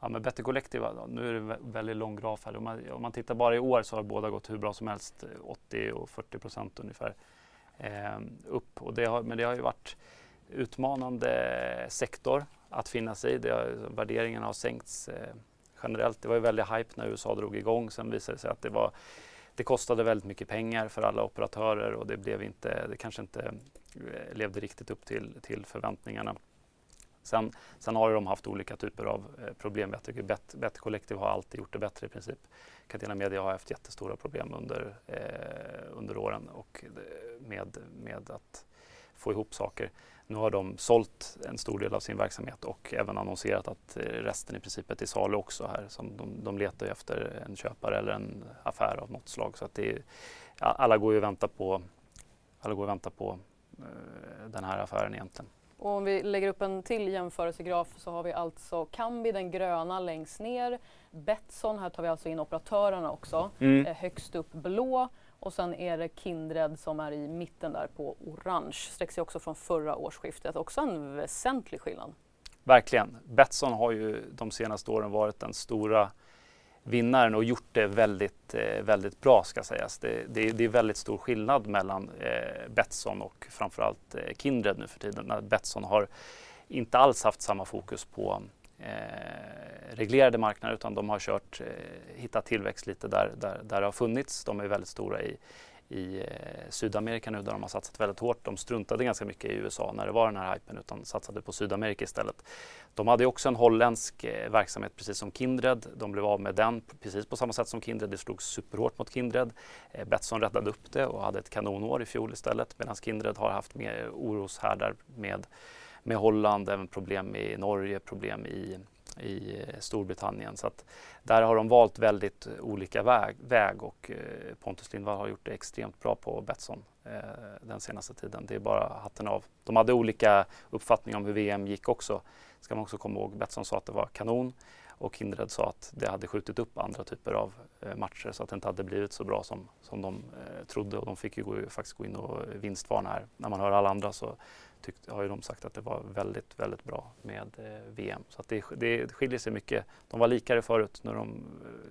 Ja, men Better Collective, nu är det väldigt lång graf här. Om man, om man, tittar bara i år så har båda gått hur bra som helst, eh, 80 och 40 procent ungefär eh, upp. Och det har, men det har ju varit utmanande sektor att finna sig i. Värderingarna har sänkts eh, generellt. Det var ju väldigt hype när USA drog igång. Sen visade det sig att det var det kostade väldigt mycket pengar för alla operatörer och det, blev inte, det kanske inte eh, levde riktigt upp till, till förväntningarna. Sen, sen har de haft olika typer av eh, problem. Jag tycker Bet, Bet Collective har alltid gjort det bättre i princip. Catena Media har haft jättestora problem under, eh, under åren och eh, med, med att få ihop saker. Nu har de sålt en stor del av sin verksamhet och även annonserat att eh, resten i princip är till salu också här. Som de, de letar efter en köpare eller en affär av något slag. Så att är, alla går ju och väntar på, alla går och väntar på eh, den här affären egentligen. Och om vi lägger upp en till jämförelsegraf så har vi alltså Kambi, den gröna längst ner. Betsson, här tar vi alltså in operatörerna också, mm. högst upp blå. Och sen är det Kindred som är i mitten där på orange. Sträcker sig också från förra årsskiftet. Också en väsentlig skillnad. Verkligen. Betsson har ju de senaste åren varit den stora vinnaren och gjort det väldigt, eh, väldigt bra ska sägas. Det, det, det är väldigt stor skillnad mellan eh, Betsson och framförallt eh, Kindred nu för tiden. Betsson har inte alls haft samma fokus på eh, reglerade marknader utan de har kört, eh, hittat tillväxt lite där, där, där det har funnits. De är väldigt stora i, i eh, Sydamerika nu där de har satsat väldigt hårt. De struntade ganska mycket i USA när det var den här hypen utan satsade på Sydamerika istället. De hade också en holländsk eh, verksamhet precis som Kindred. De blev av med den precis på samma sätt som Kindred. Det slog superhårt mot Kindred. Betsson räddade upp det och hade ett kanonår i fjol istället medan Kindred har haft mer oroshärdar med med Holland, även problem i Norge, problem i, i eh, Storbritannien. Så att där har de valt väldigt olika väg, väg och eh, Pontus Lindvall har gjort det extremt bra på Betsson eh, den senaste tiden. Det är bara hatten av. De hade olika uppfattningar om hur VM gick också. Ska man också komma ihåg. Betsson sa att det var kanon och Kindred sa att det hade skjutit upp andra typer av eh, matcher så att det inte hade blivit så bra som, som de eh, trodde och de fick ju gå, faktiskt gå in och vinstvarna här. När man hör alla andra så tyckte, har ju de sagt att det var väldigt, väldigt bra med eh, VM. Så att det, det skiljer sig mycket. De var likare förut, nu är de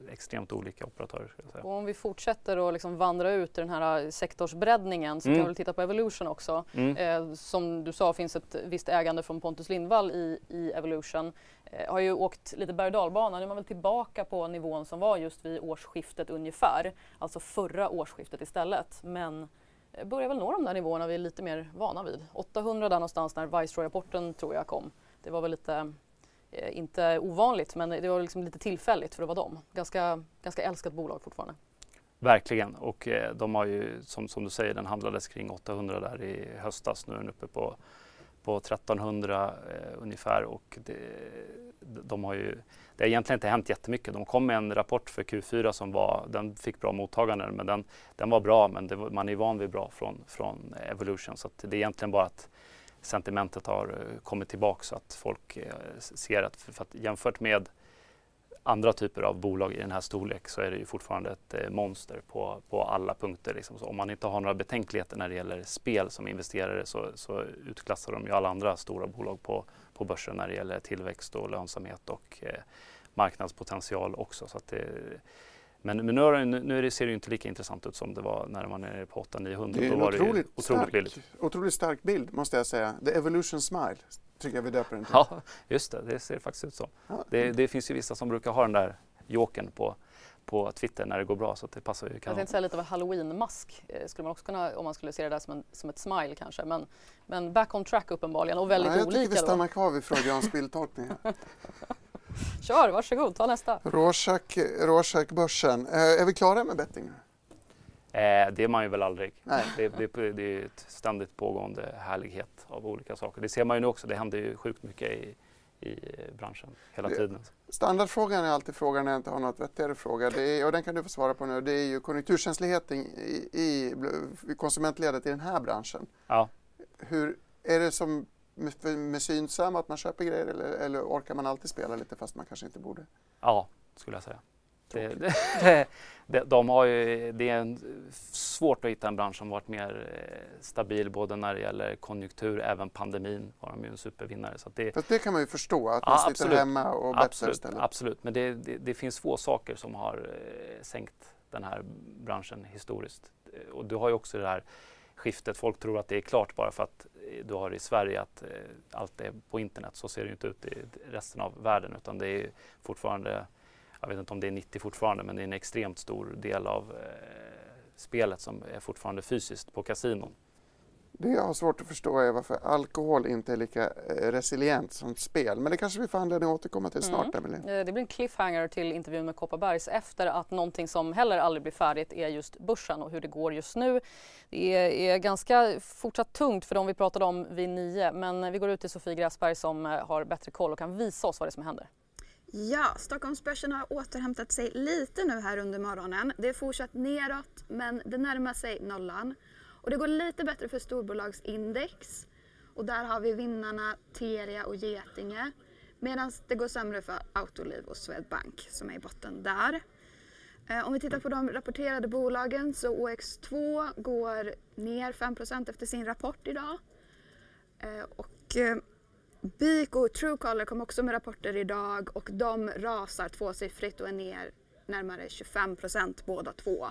eh, extremt olika operatörer. Och om vi fortsätter att liksom vandra ut i den här eh, sektorsbreddningen så mm. kan vi titta på Evolution också. Mm. Eh, som du sa finns ett visst ägande från Pontus Lindvall i, i Evolution. Eh, har ju åkt lite berg och. Nu är man väl tillbaka på nivån som var just vid årsskiftet ungefär. Alltså förra årsskiftet istället. Men börjar väl nå de där nivåerna vi är lite mer vana vid. 800 där någonstans när Viceroy-rapporten tror jag kom. Det var väl lite, eh, inte ovanligt, men det var liksom lite tillfälligt för att vara dem. Ganska, ganska älskat bolag fortfarande. Verkligen och eh, de har ju som, som du säger, den handlades kring 800 där i höstas. Nu är den uppe på, på 1300 eh, ungefär och det, de har ju det har egentligen inte hänt jättemycket. De kom med en rapport för Q4 som var, den fick bra mottagande, men den, den var bra, men det, man är van vid bra från, från Evolution. Så det är egentligen bara att sentimentet har eh, kommit tillbaka så att folk eh, ser att, för att jämfört med andra typer av bolag i den här storlek så är det ju fortfarande ett eh, monster på, på alla punkter. Liksom. om man inte har några betänkligheter när det gäller spel som investerare så, så utklassar de ju alla andra stora bolag på, på börsen när det gäller tillväxt och lönsamhet och eh, marknadspotential också. Så det, men, men nu, det, nu ser det inte lika intressant ut som det var när man är på 800-900. Det är en otroligt, otroligt, stark, otroligt stark bild måste jag säga. The Evolution Smile tycker jag vi döper den till. Ja, just det. Det ser faktiskt ut så. Ja. Det, det, finns ju vissa som brukar ha den där jokern på på Twitter när det går bra så det passar ju kanon. Jag tänkte säga lite av en halloween-mask eh, skulle man också kunna om man skulle se det där som, en, som ett smile kanske men, men back on track uppenbarligen och väldigt ja, jag olika. Jag tycker vi stannar kvar vid Freudians bildtolkning. Kör, varsågod, ta nästa. Rorschach-börsen. Eh, är vi klara med betting? Eh, det är man ju väl aldrig. Det, det, det är ett ständigt pågående härlighet av olika saker. Det ser man ju nu också. Det händer ju sjukt mycket i, i branschen hela tiden. Standardfrågan är alltid frågan när jag inte har något vettigare fråga. Är, och den kan du få svara på nu. Det är ju konjunkturkänsligheten i, i, i konsumentledet i den här branschen. Ja. Hur, är det som med, med Synsam att man köper grejer eller, eller orkar man alltid spela lite fast man kanske inte borde? Ja, skulle jag säga. Det, det, det, de har ju, det är en, svårt att hitta en bransch som varit mer eh, stabil både när det gäller konjunktur, även pandemin var de ju en supervinnare. Så det, Fast det kan man ju förstå, att man ja, sitter hemma och bettar istället. Absolut, men det, det, finns få saker som har eh, sänkt den här branschen historiskt. Och du har ju också det här skiftet. Folk tror att det är klart bara för att eh, du har i Sverige att allt är på internet. Så ser det inte ut i resten av världen utan det är fortfarande jag vet inte om det är 90 fortfarande, men det är en extremt stor del av eh, spelet som är fortfarande fysiskt på kasinon. Det jag har svårt att förstå är varför alkohol inte är lika eh, resilient som spel. Men det kanske vi får anledning att återkomma till snart, mm. Emelie. Det blir en cliffhanger till intervjun med Kopparbergs efter att någonting som heller aldrig blir färdigt är just börsen och hur det går just nu. Det är, ganska fortsatt tungt för de vi pratade om vid nio men vi går ut till Sofie Gräsberg som eh, har bättre koll och kan visa oss vad det är som händer. Ja, Stockholmsbörsen har återhämtat sig lite nu här under morgonen. Det är fortsatt neråt men det närmar sig nollan. Och det går lite bättre för storbolagsindex. Och där har vi vinnarna Telia och Getinge. Medan det går sämre för Autoliv och Swedbank som är i botten där. Eh, om vi tittar på de rapporterade bolagen så OX2 går ner 5% efter sin rapport idag. Eh, och eh, eh, BIK och Truecaller kom också med rapporter idag och de rasar tvåsiffrigt och är ner närmare 25 procent båda två.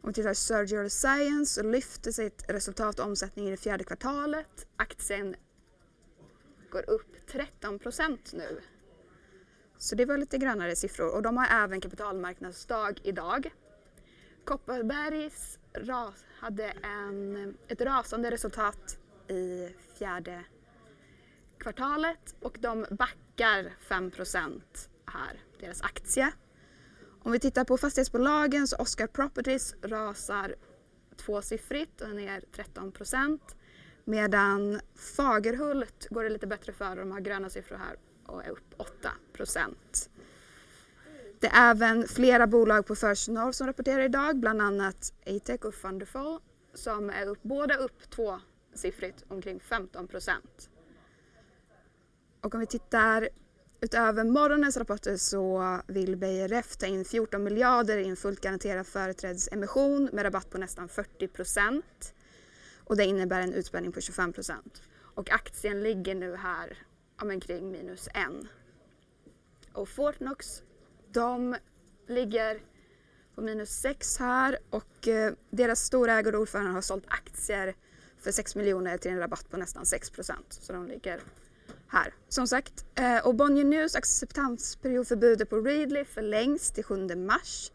Om vi tittar på Surgical Science så lyfter sitt resultat och omsättning i det fjärde kvartalet. Aktien går upp 13 procent nu. Så det var lite grönare siffror och de har även kapitalmarknadsdag idag. Kopparbergs ras, hade en, ett rasande resultat i fjärde kvartalet och de backar 5 här, deras aktie. Om vi tittar på fastighetsbolagen så Oscar Properties rasar tvåsiffrigt och är ner 13 medan Fagerhult går det lite bättre för. De har gröna siffror här och är upp 8% Det är även flera bolag på First North som rapporterar idag, bland annat Atec och Funderful som är upp, båda upp tvåsiffrigt, omkring 15 och om vi tittar utöver morgonens rapporter så vill Beijer Ref ta in 14 miljarder i en fullt garanterad företrädesemission med rabatt på nästan 40 procent. och det innebär en utspänning på 25 procent. Och aktien ligger nu här omkring minus en. Och Fortnox, de ligger på minus 6 här och eh, deras stora ägare och ordförande har sålt aktier för 6 miljoner till en rabatt på nästan 6 Så de ligger här. Som sagt, eh, och Bonnier News acceptansperiod för budet på Readly förlängs till 7 mars.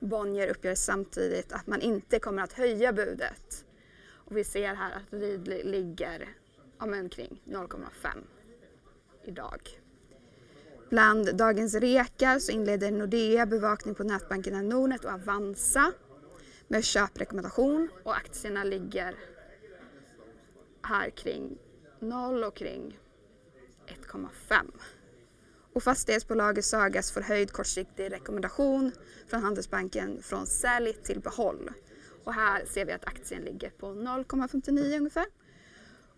Bonnier uppger samtidigt att man inte kommer att höja budet. Och vi ser här att Readly ligger omkring 0,5 idag. Bland dagens rekar så inleder Nordea bevakning på nätbankerna Nordnet och Avanza med köprekommendation och aktierna ligger här kring 0 och kring 1,5. Och fastighetsbolaget Sagas får höjd kortsiktig rekommendation från Handelsbanken från sälj till behåll. Och här ser vi att aktien ligger på 0,59 ungefär.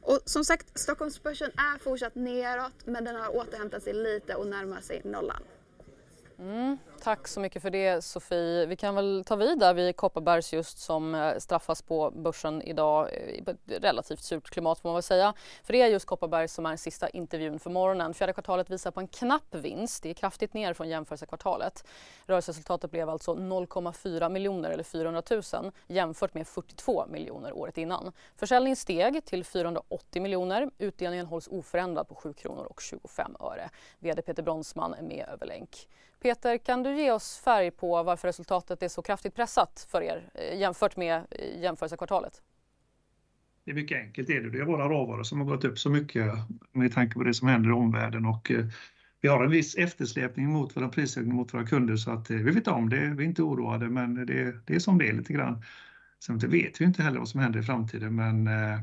Och som sagt, Stockholmsbörsen är fortsatt neråt men den har återhämtat sig lite och närmar sig nollan. Mm, tack så mycket för det Sofie. Vi kan väl ta vid där vid Kopparbergs just som eh, straffas på börsen idag eh, i ett relativt surt klimat får man väl säga. För det är just Kopparbergs som är sista intervjun för morgonen. Fjärde kvartalet visar på en knapp vinst. Det är kraftigt ner från jämförelsekvartalet. Rörelseresultatet blev alltså 0,4 miljoner eller 400 000 jämfört med 42 miljoner året innan. Försäljningen steg till 480 miljoner. Utdelningen hålls oförändrad på 7 kronor och 25 öre. VD Peter Bronsman är med över länk. Peter, kan du ge oss färg på varför resultatet är så kraftigt pressat för er eh, jämfört med eh, jämförelsekvartalet? Det är mycket enkelt. Det är, det. det är våra råvaror som har gått upp så mycket med tanke på det som händer i omvärlden och eh, vi har en viss eftersläpning mot våra prisökningar mot våra kunder så att vi vet om det. Vi är inte oroade men det, det är som det är lite grann. Sen vet vi inte heller vad som händer i framtiden men eh,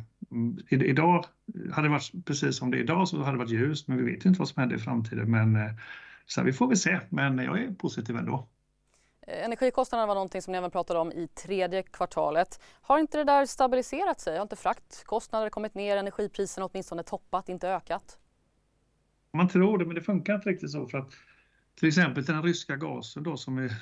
idag hade det varit precis som det är idag så hade det varit ljust men vi vet inte vad som händer i framtiden men eh, så vi får väl se, men jag är positiv ändå. Eh, energikostnaderna var någonting som ni även pratade om i tredje kvartalet. Har inte det där stabiliserat sig? Har inte fraktkostnader kommit ner, energipriserna åtminstone toppat, inte ökat? Man tror det, men det funkar inte riktigt så för att till exempel den ryska gasen då som är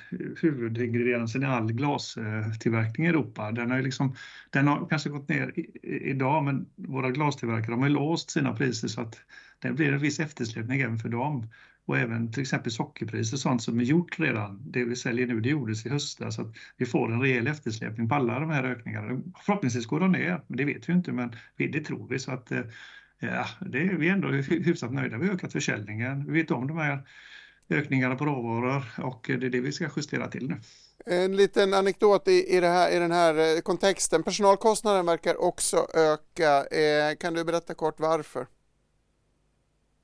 huvudingrediensen i all glastillverkning i Europa, den har, liksom, den har kanske gått ner idag men våra glastillverkare de har låst sina priser så att det blir en viss eftersläpning även för dem och även till exempel sockerpriser, sånt som är gjort redan. Det vi säljer nu, det gjordes i höstas, så att vi får en rejäl eftersläpning på alla de här ökningarna. Förhoppningsvis går de ner, men det vet vi inte, men det tror vi. Så att, eh, ja, det är, vi är ändå hyfsat nöjda. Vi har ökat försäljningen. Vi vet om de här ökningarna på råvaror och det är det vi ska justera till nu. En liten anekdot i, i, här, i den här eh, kontexten. Personalkostnaden verkar också öka. Eh, kan du berätta kort varför?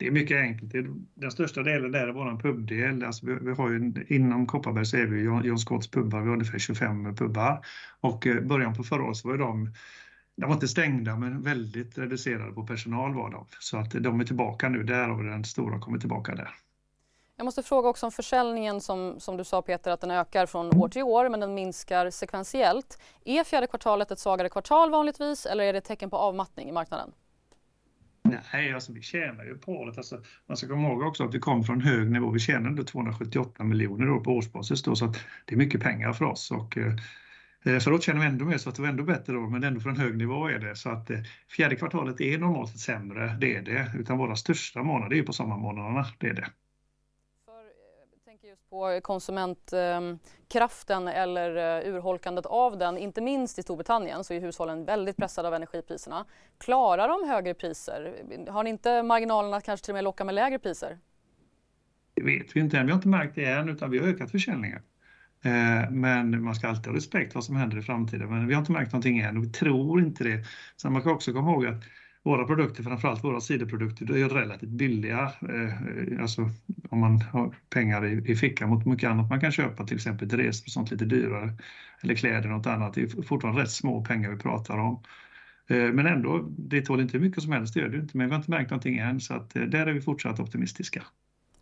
Det är mycket enkelt. Den största delen där är vår pubdel. Alltså vi, vi har ju, inom Kopparberg så är vi John, John Scotts pubbar, vi har ungefär 25 pubbar. Och eh, början på förra året så var de, de var inte stängda men väldigt reducerade på personal var de. Så att de är tillbaka nu där och den stora kommer tillbaka där. Jag måste fråga också om försäljningen som, som du sa Peter att den ökar från år till år men den minskar sekventiellt. Är fjärde kvartalet ett svagare kvartal vanligtvis eller är det ett tecken på avmattning i marknaden? Nej, alltså vi tjänar ju på det. Alltså, man ska komma ihåg också att vi kom från hög nivå. Vi tjänar ändå 278 miljoner på årsbasis då, så att det är mycket pengar för oss. Och, eh, Förut tjänar vi ändå mer så att det var ändå bättre då, men ändå från hög nivå är det. Så att eh, fjärde kvartalet är normalt sett sämre, det är det. Utan våra största månader är på sommarmånaderna, det är det på konsumentkraften eller eh, urholkandet av den. Inte minst i Storbritannien så är hushållen väldigt pressade av energipriserna. Klarar de högre priser? Har ni inte marginalerna att kanske till och med locka med lägre priser? Det vet vi inte än. Vi har inte märkt det än, utan vi har ökat försäljningen. Eh, men man ska alltid ha respekt för vad som händer i framtiden. Men vi har inte märkt någonting än och vi tror inte det. Sen man kan också komma ihåg att våra produkter, framförallt våra sidoprodukter, är relativt billiga. Eh, eh, alltså om man har pengar i, i fickan mot mycket annat man kan köpa, till exempel till resor och sånt lite dyrare. Eller kläder och något annat. Det är fortfarande rätt små pengar vi pratar om. Eh, men ändå, det tål inte hur mycket som helst, det gör det inte. Men vi har inte märkt någonting än, så att där är vi fortsatt optimistiska.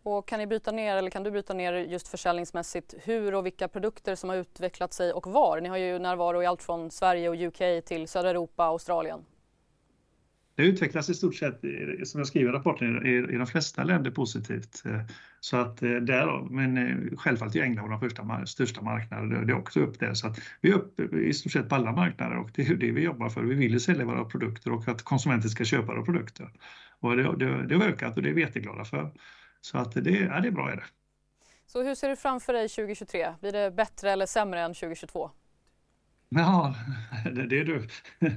Och kan ni bryta ner, eller kan du bryta ner just försäljningsmässigt hur och vilka produkter som har utvecklat sig och var? Ni har ju närvaro i allt från Sverige och UK till södra Europa och Australien. Det utvecklas i stort sett, eh, som jag skriver i rapporten, i, i de flesta länder positivt. Eh, så att eh, där, men självfallet är England vår första, största marknad, det är också upp där. Så att vi är uppe i stort sett på alla marknader och det är det vi jobbar för. Vi vill sälja våra produkter och att konsumenter ska köpa våra produkter. Och det, det, det har ökat och det är vi jätteglada för. Så att det, ja, det är bra är det. Så hur ser du framför dig 2023? Blir det bättre eller sämre än 2022? Ja, det, det är du.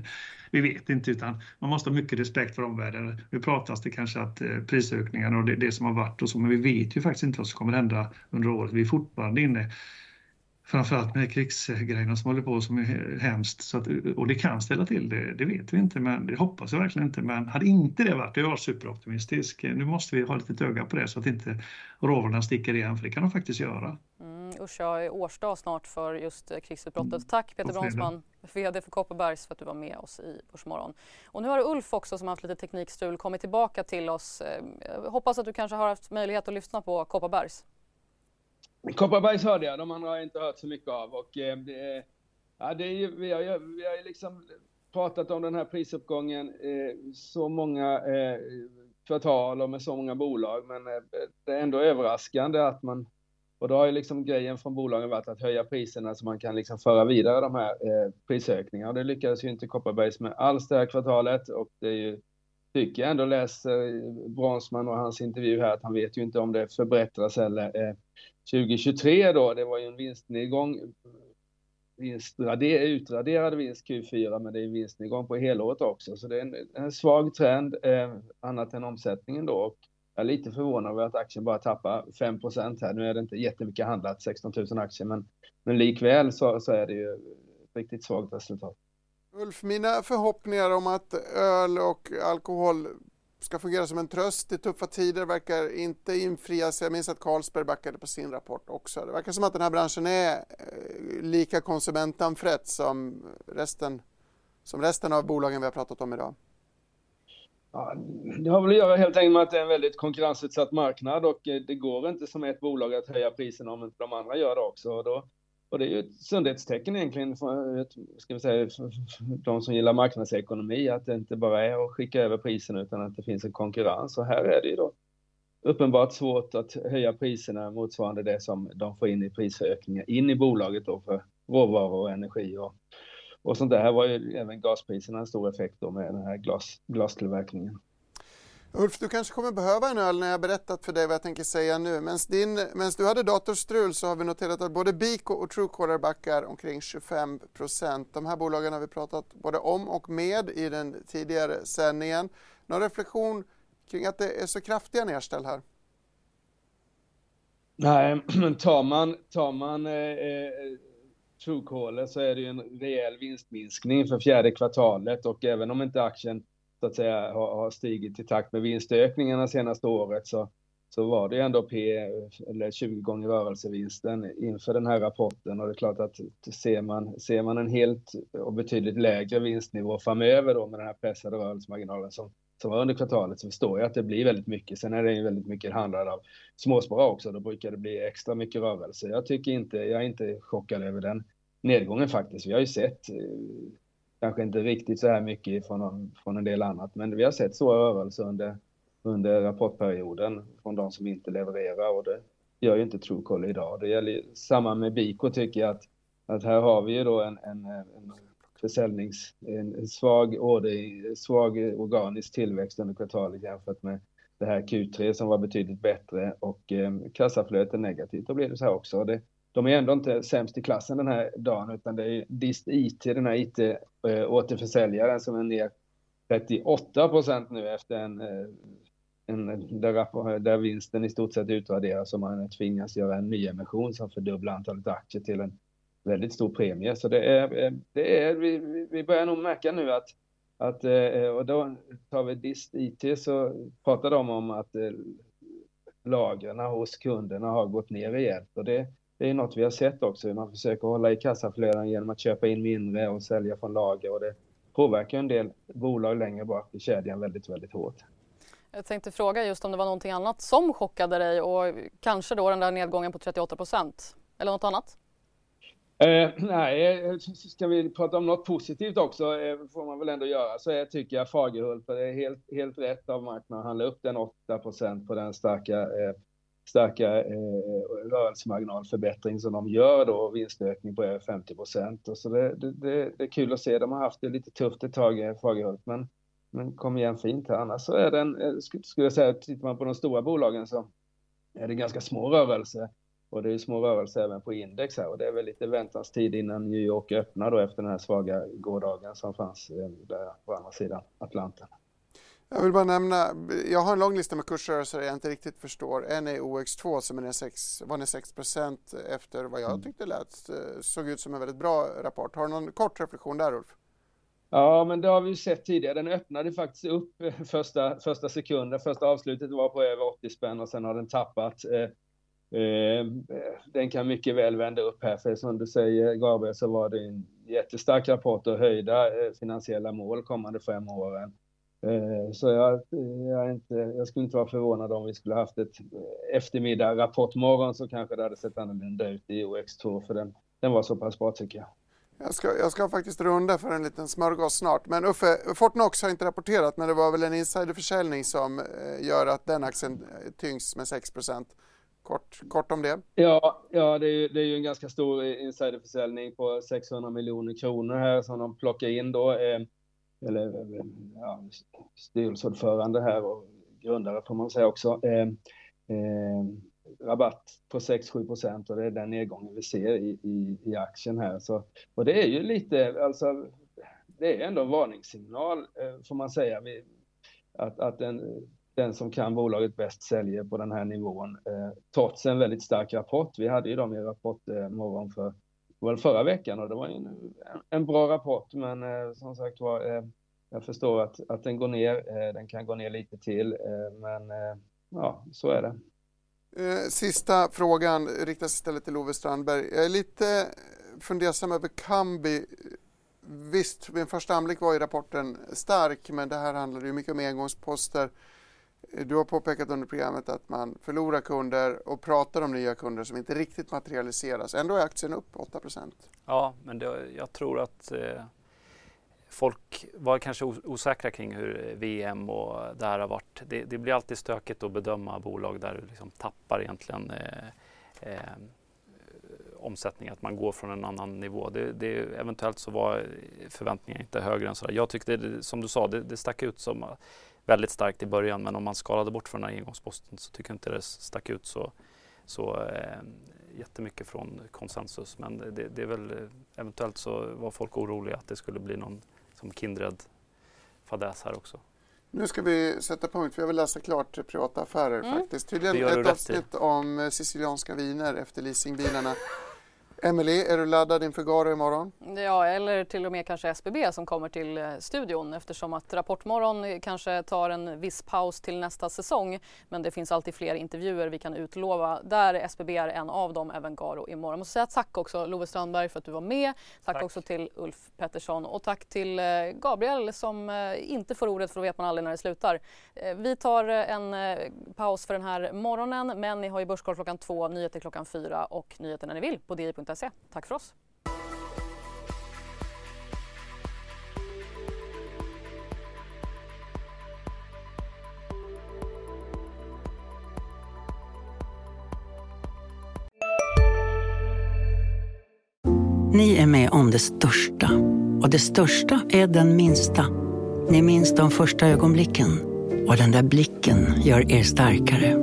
Vi vet inte, utan man måste ha mycket respekt för omvärlden. Nu pratas det kanske att eh, prisökningarna prisökningar och det, det som har varit och så, men vi vet ju faktiskt inte vad som kommer hända under året. Vi är fortfarande inne framförallt med krigsgrejerna som håller på som är hemskt. Så att, och det kan ställa till det, det vet vi inte, men det hoppas jag verkligen inte. Men hade inte det varit, jag var superoptimistisk. Nu måste vi ha lite öga på det så att inte råvarorna sticker igen, för det kan de faktiskt göra. Mm, usch, jag är årsdag snart för just eh, krigsutbrottet. Mm. Tack Peter Bronsman, VD för Kopparbergs, för att du var med oss i Börsmorgon. Och nu har Ulf också, som haft lite teknikstrul, kommit tillbaka till oss. Jag eh, hoppas att du kanske har haft möjlighet att lyssna på Kopparbergs. Kopparbergs hörde jag, de andra har jag inte hört så mycket av. Och, eh, det, ja, det är vi har ju vi har liksom pratat om den här prisuppgången eh, så många eh, kvartal och med så många bolag, men eh, det är ändå överraskande att man och då har ju liksom grejen från bolagen varit att höja priserna så man kan liksom föra vidare de här eh, prisökningarna. Och det lyckades ju inte Kopparbergs med alls det här kvartalet och det är ju tycker jag ändå läser Bronsman och hans intervju här att han vet ju inte om det förbättras eller eh, 2023 då, det var ju en vinstnedgång, vinst, utraderad vinst Q4, men det är en vinstnedgång på helåret också, så det är en, en svag trend, eh, annat än omsättningen då. Och jag är lite förvånad över att aktien bara tappar 5% här. Nu är det inte jättemycket handlat, 16 000 aktier, men, men likväl så, så är det ju ett riktigt svagt resultat. Ulf, mina förhoppningar om att öl och alkohol ska fungera som en tröst i tuffa tider verkar inte infrias. Jag minns att Carlsberg backade på sin rapport också. Det verkar som att den här branschen är eh, lika konsumentanfrätt som resten, som resten av bolagen vi har pratat om idag. Ja, det har väl att göra helt enkelt med att det är en väldigt konkurrensutsatt marknad och eh, det går inte som ett bolag att höja priserna om inte de andra gör det också. Och då, och det är ju ett sundhetstecken egentligen för, ska vi säga, för de som gillar marknadsekonomi, att det inte bara är att skicka över priserna utan att det finns en konkurrens. Och här är det ju då uppenbart svårt att höja priserna motsvarande det som de får in i prisökningar in i bolaget då för råvaror och energi och, och sånt där. Här var ju även gaspriserna en stor effekt då med den här glas, glastillverkningen. Ulf, du kanske kommer behöva en öl när jag berättat för dig vad jag tänker säga nu. Medan du hade datorstrul så har vi noterat att både Biko och Truecaller backar omkring 25 procent. De här bolagen har vi pratat både om och med i den tidigare sändningen. Någon reflektion kring att det är så kraftiga nedställ här? Nej, tar man, tar man eh, eh, Truecaller så är det ju en rejäl vinstminskning för fjärde kvartalet och även om inte aktien så att säga har, har stigit i takt med vinstökningarna senaste året så, så var det ju ändå P eller 20 gånger rörelsevinsten inför den här rapporten och det är klart att ser man, ser man en helt och betydligt lägre vinstnivå framöver då med den här pressade rörelsemarginalen som, som var under kvartalet så förstår jag att det blir väldigt mycket. Sen är det ju väldigt mycket handlad av småsparare också, då brukar det bli extra mycket rörelse. Jag tycker inte, jag är inte chockad över den nedgången faktiskt. Vi har ju sett eh, kanske inte riktigt så här mycket från, från en del annat, men vi har sett så rörelser under, under rapportperioden från de som inte levererar och det gör ju inte Truecaller idag. Det gäller samma med Biko tycker jag att, att här har vi ju då en, en, en försäljnings, en svag, order, svag organisk tillväxt under kvartalet jämfört med det här Q3 som var betydligt bättre och eh, kassaflödet är negativt. Då blir det så här också. Det, de är ändå inte sämst i klassen den här dagen, utan det är Dist IT, den här IT-återförsäljaren eh, som är ner 38 procent nu efter en, eh, en, där, där vinsten i stort sett utvärderas och man tvingas göra en nyemission som fördubblar antalet aktier till en väldigt stor premie. Så det är, eh, det är vi, vi börjar nog märka nu att, att och då tar vi Dist IT så pratar de om att lagren hos kunderna har gått ner rejält och det, det är något vi har sett också. Man försöker hålla i kassaflöden genom att köpa in mindre och sälja från lager och det påverkar en del bolag längre bak i kedjan väldigt, väldigt hårt. Jag tänkte fråga just om det var någonting annat som chockade dig och kanske då den där nedgången på 38 procent eller något annat? Eh, nej, ska vi prata om något positivt också, eh, får man väl ändå göra, så jag tycker jag Fagerhult, det är helt, helt rätt av marknaden att handla upp den 8 procent på den starka eh, starka eh, rörelsemarginalförbättring som de gör då, vinstökning på över 50 procent. Så det, det, det, det, är kul att se. De har haft det lite tufft ett tag, eh, Fagerhult, men, men kom igen fint här. Annars så är den, eh, skulle jag säga, tittar man på de stora bolagen så är det ganska små rörelser. Och det är små rörelser även på index här och det är väl lite väntans tid innan New York öppnar då efter den här svaga gårdagen som fanns eh, där på andra sidan Atlanten. Jag vill bara nämna, jag har en lång lista med kursrörelser jag inte riktigt förstår. En är OX2 som är 6, var ner 6% efter vad jag mm. tyckte lät, eh, såg ut som en väldigt bra rapport. Har du någon kort reflektion där Ulf? Ja, men det har vi ju sett tidigare. Den öppnade faktiskt upp eh, första, första sekunden. Första avslutet var på över 80 spänn och sen har den tappat. Eh, den kan mycket väl vända upp här, för som du säger Gabriel så var det en jättestark rapport och höjda finansiella mål kommande fem åren. Eh, så jag, jag, inte, jag, skulle inte vara förvånad om vi skulle haft ett eftermiddag rapportmorgon så kanske det hade sett annorlunda ut i OX2 för den, den var så pass bra tycker jag. Jag ska, jag ska faktiskt runda för en liten smörgås snart. Men Uffe, Fortnox har inte rapporterat men det var väl en insiderförsäljning som eh, gör att den aktien eh, tyngs med 6 Kort, kort om det. Ja, ja det, är, det är ju en ganska stor insiderförsäljning på 600 miljoner kronor här som de plockar in då eller ja, styrelseordförande här och grundare får man säga också. Eh, eh, rabatt på 6-7 procent och det är den nedgången vi ser i, i, i aktien här. Så, och det är ju lite, alltså, det är ändå en varningssignal eh, får man säga. Vi, att, att den, den som kan bolaget bäst säljer på den här nivån, eh, trots en väldigt stark rapport. Vi hade ju dem i rapportmorgon eh, för väl förra veckan och det var en, en bra rapport men eh, som sagt var eh, jag förstår att, att den går ner, eh, den kan gå ner lite till eh, men eh, ja, så är det. Eh, sista frågan riktas istället till Ove Strandberg. Jag är lite eh, fundersam över Kambi. Visst, vid en första anblick var ju rapporten stark men det här handlar ju mycket om engångsposter. Eh, du har påpekat under programmet att man förlorar kunder och pratar om nya kunder som inte riktigt materialiseras. Ändå är aktien upp 8% Ja, men det, jag tror att eh, folk var kanske osäkra kring hur eh, VM och det här har varit. Det, det blir alltid stökigt att bedöma bolag där du liksom tappar egentligen eh, eh, omsättning, att man går från en annan nivå. Det, det, eventuellt så var förväntningarna inte högre än så. Jag tyckte, som du sa, det, det stack ut som väldigt starkt i början men om man skalade bort från den här engångsposten så tycker jag inte det stack ut så, så eh, jättemycket från konsensus. Men det, det, är väl eventuellt så var folk oroliga att det skulle bli någon som Kindred fadäs här också. Nu ska vi sätta punkt, för jag vill läsa klart privata affärer mm. faktiskt. Tydligen ett avsnitt om sicilianska viner efter leasingbilarna. Emily, är du laddad inför Garo imorgon? Ja, eller till och med kanske SBB som kommer till eh, studion eftersom att Rapportmorgon kanske tar en viss paus till nästa säsong. Men det finns alltid fler intervjuer vi kan utlova där SBB är en av dem, även Garo imorgon. Jag måste säga tack också Love Strandberg för att du var med. Tack, tack. också till Ulf Pettersson och tack till eh, Gabriel som eh, inte får ordet för då vet man aldrig när det slutar. Vi tar en paus för den här morgonen men ni har ju Börskoll klockan två, nyheter klockan fyra och nyheter när ni vill på di.se www.svenskfinans.se. Tack för oss! Ni är med om det största. Och det största är den minsta. Ni minns de första ögonblicken. Och den där blicken gör er starkare.